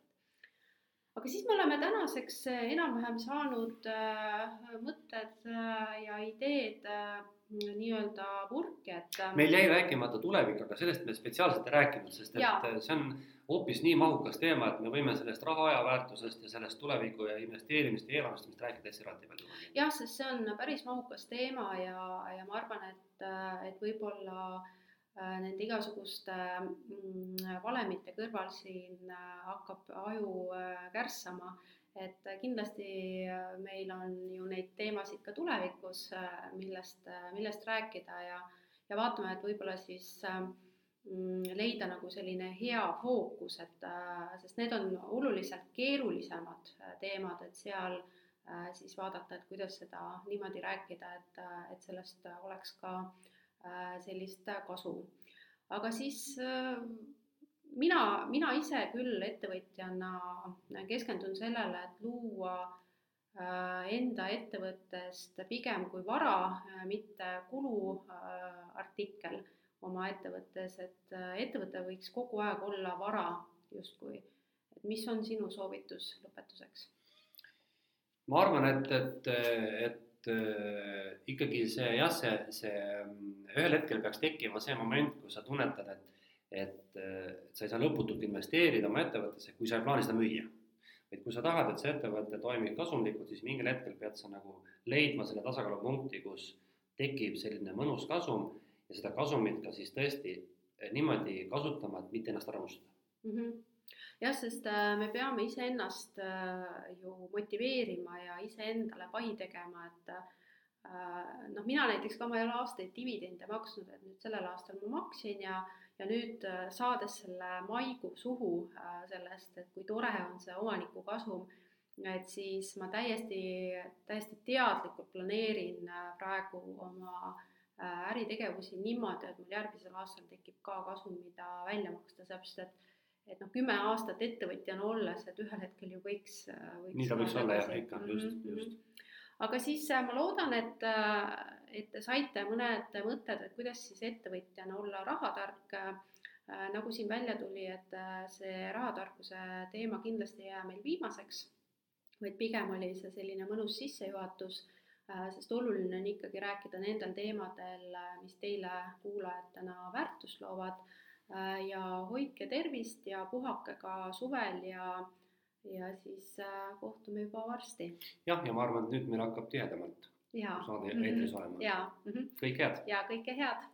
aga siis me oleme tänaseks äh, enam-vähem saanud äh, mõtted äh, ja ideed nii-öelda purki, et. meil jäi rääkimata tulevik, aga sellest me spetsiaalselt ei rääkinud, sest et ja. see on hoopis nii mahukas teema, et me võime sellest raha aja väärtusest ja sellest tuleviku ja investeerimist ja eelarvestamist rääkida hästi eraldi palju. jah, sest see on päris mahukas teema ja, ja ma arvan, et, et võib-olla nende igasuguste mm, valemite kõrval siin hakkab aju kärssama, et kindlasti meil on ju neid teemasid ka tulevikus, millest, millest rääkida ja, ja vaatame, et võib-olla siis mm, leida nagu selline hea fookus, et sest need on oluliselt keerulisemad teemad, et seal äh, Äh, siis vaadata, et kuidas seda niimoodi rääkida, et, et sellest oleks ka äh, sellist kasu. aga siis äh, mina, mina ise küll ettevõtjana keskendun sellele, et luua enda ettevõttest pigem kui vara, mitte kuluartikkel oma ettevõttes, et ettevõte võiks kogu aeg olla vara justkui. et mis on sinu soovitus lõpetuseks? ma arvan, et, et, et äh, ikkagi see jah, see, see ühel hetkel peaks tekkima see moment, kus sa tunnetad, et et, et sa ei saa lõputult investeerida oma ettevõttesse, kui sa ei plaani seda müüa. vaid kui sa tahad, et see ettevõte toimib kasumlikult, siis mingil hetkel pead sa nagu leidma selle tasakaalupunkti, kus tekib selline mõnus kasum ja seda kasumit ka siis tõesti niimoodi kasutama, et mitte ennast ära unustada mm. -hmm jah, sest äh, me peame iseennast äh, ju motiveerima ja iseendale pai tegema, et äh, noh, mina näiteks ka, ma ei ole aastaid dividende maksnud, et nüüd sellel aastal ma maksin ja ja nüüd saades selle maigu suhu sellest, et kui tore on see omaniku kasum, et siis ma täiesti, täiesti teadlikult planeerin praegu oma äritegevusi niimoodi, et mul järgmisel aastal tekib ka kasum, mida välja maksta, sellepärast et et noh, kümme aastat ettevõtjana olles, et ühel hetkel ju võiks, võiks. nii ta võiks olla jah, ikka just mm, -hmm. just. aga siis äh, ma loodan, et, äh, et te saite mõned mõtted, et kuidas siis ettevõtjana olla rahatark. Äh, nagu siin välja tuli, et see rahatarkuse teema kindlasti ei jää meil viimaseks, vaid pigem oli see selline mõnus sissejuhatus sest oluline on ikkagi rääkida nendel teemadel, mis teile kuulajatena väärtust loovad Äh, ja hoidke tervist ja puhake ka suvel ja, ja siis äh, kohtume juba varsti. jah, ja ma arvan, et nüüd meil hakkab tihedamalt saade eetris olema. ja mm -hmm. kõike head. ja kõike head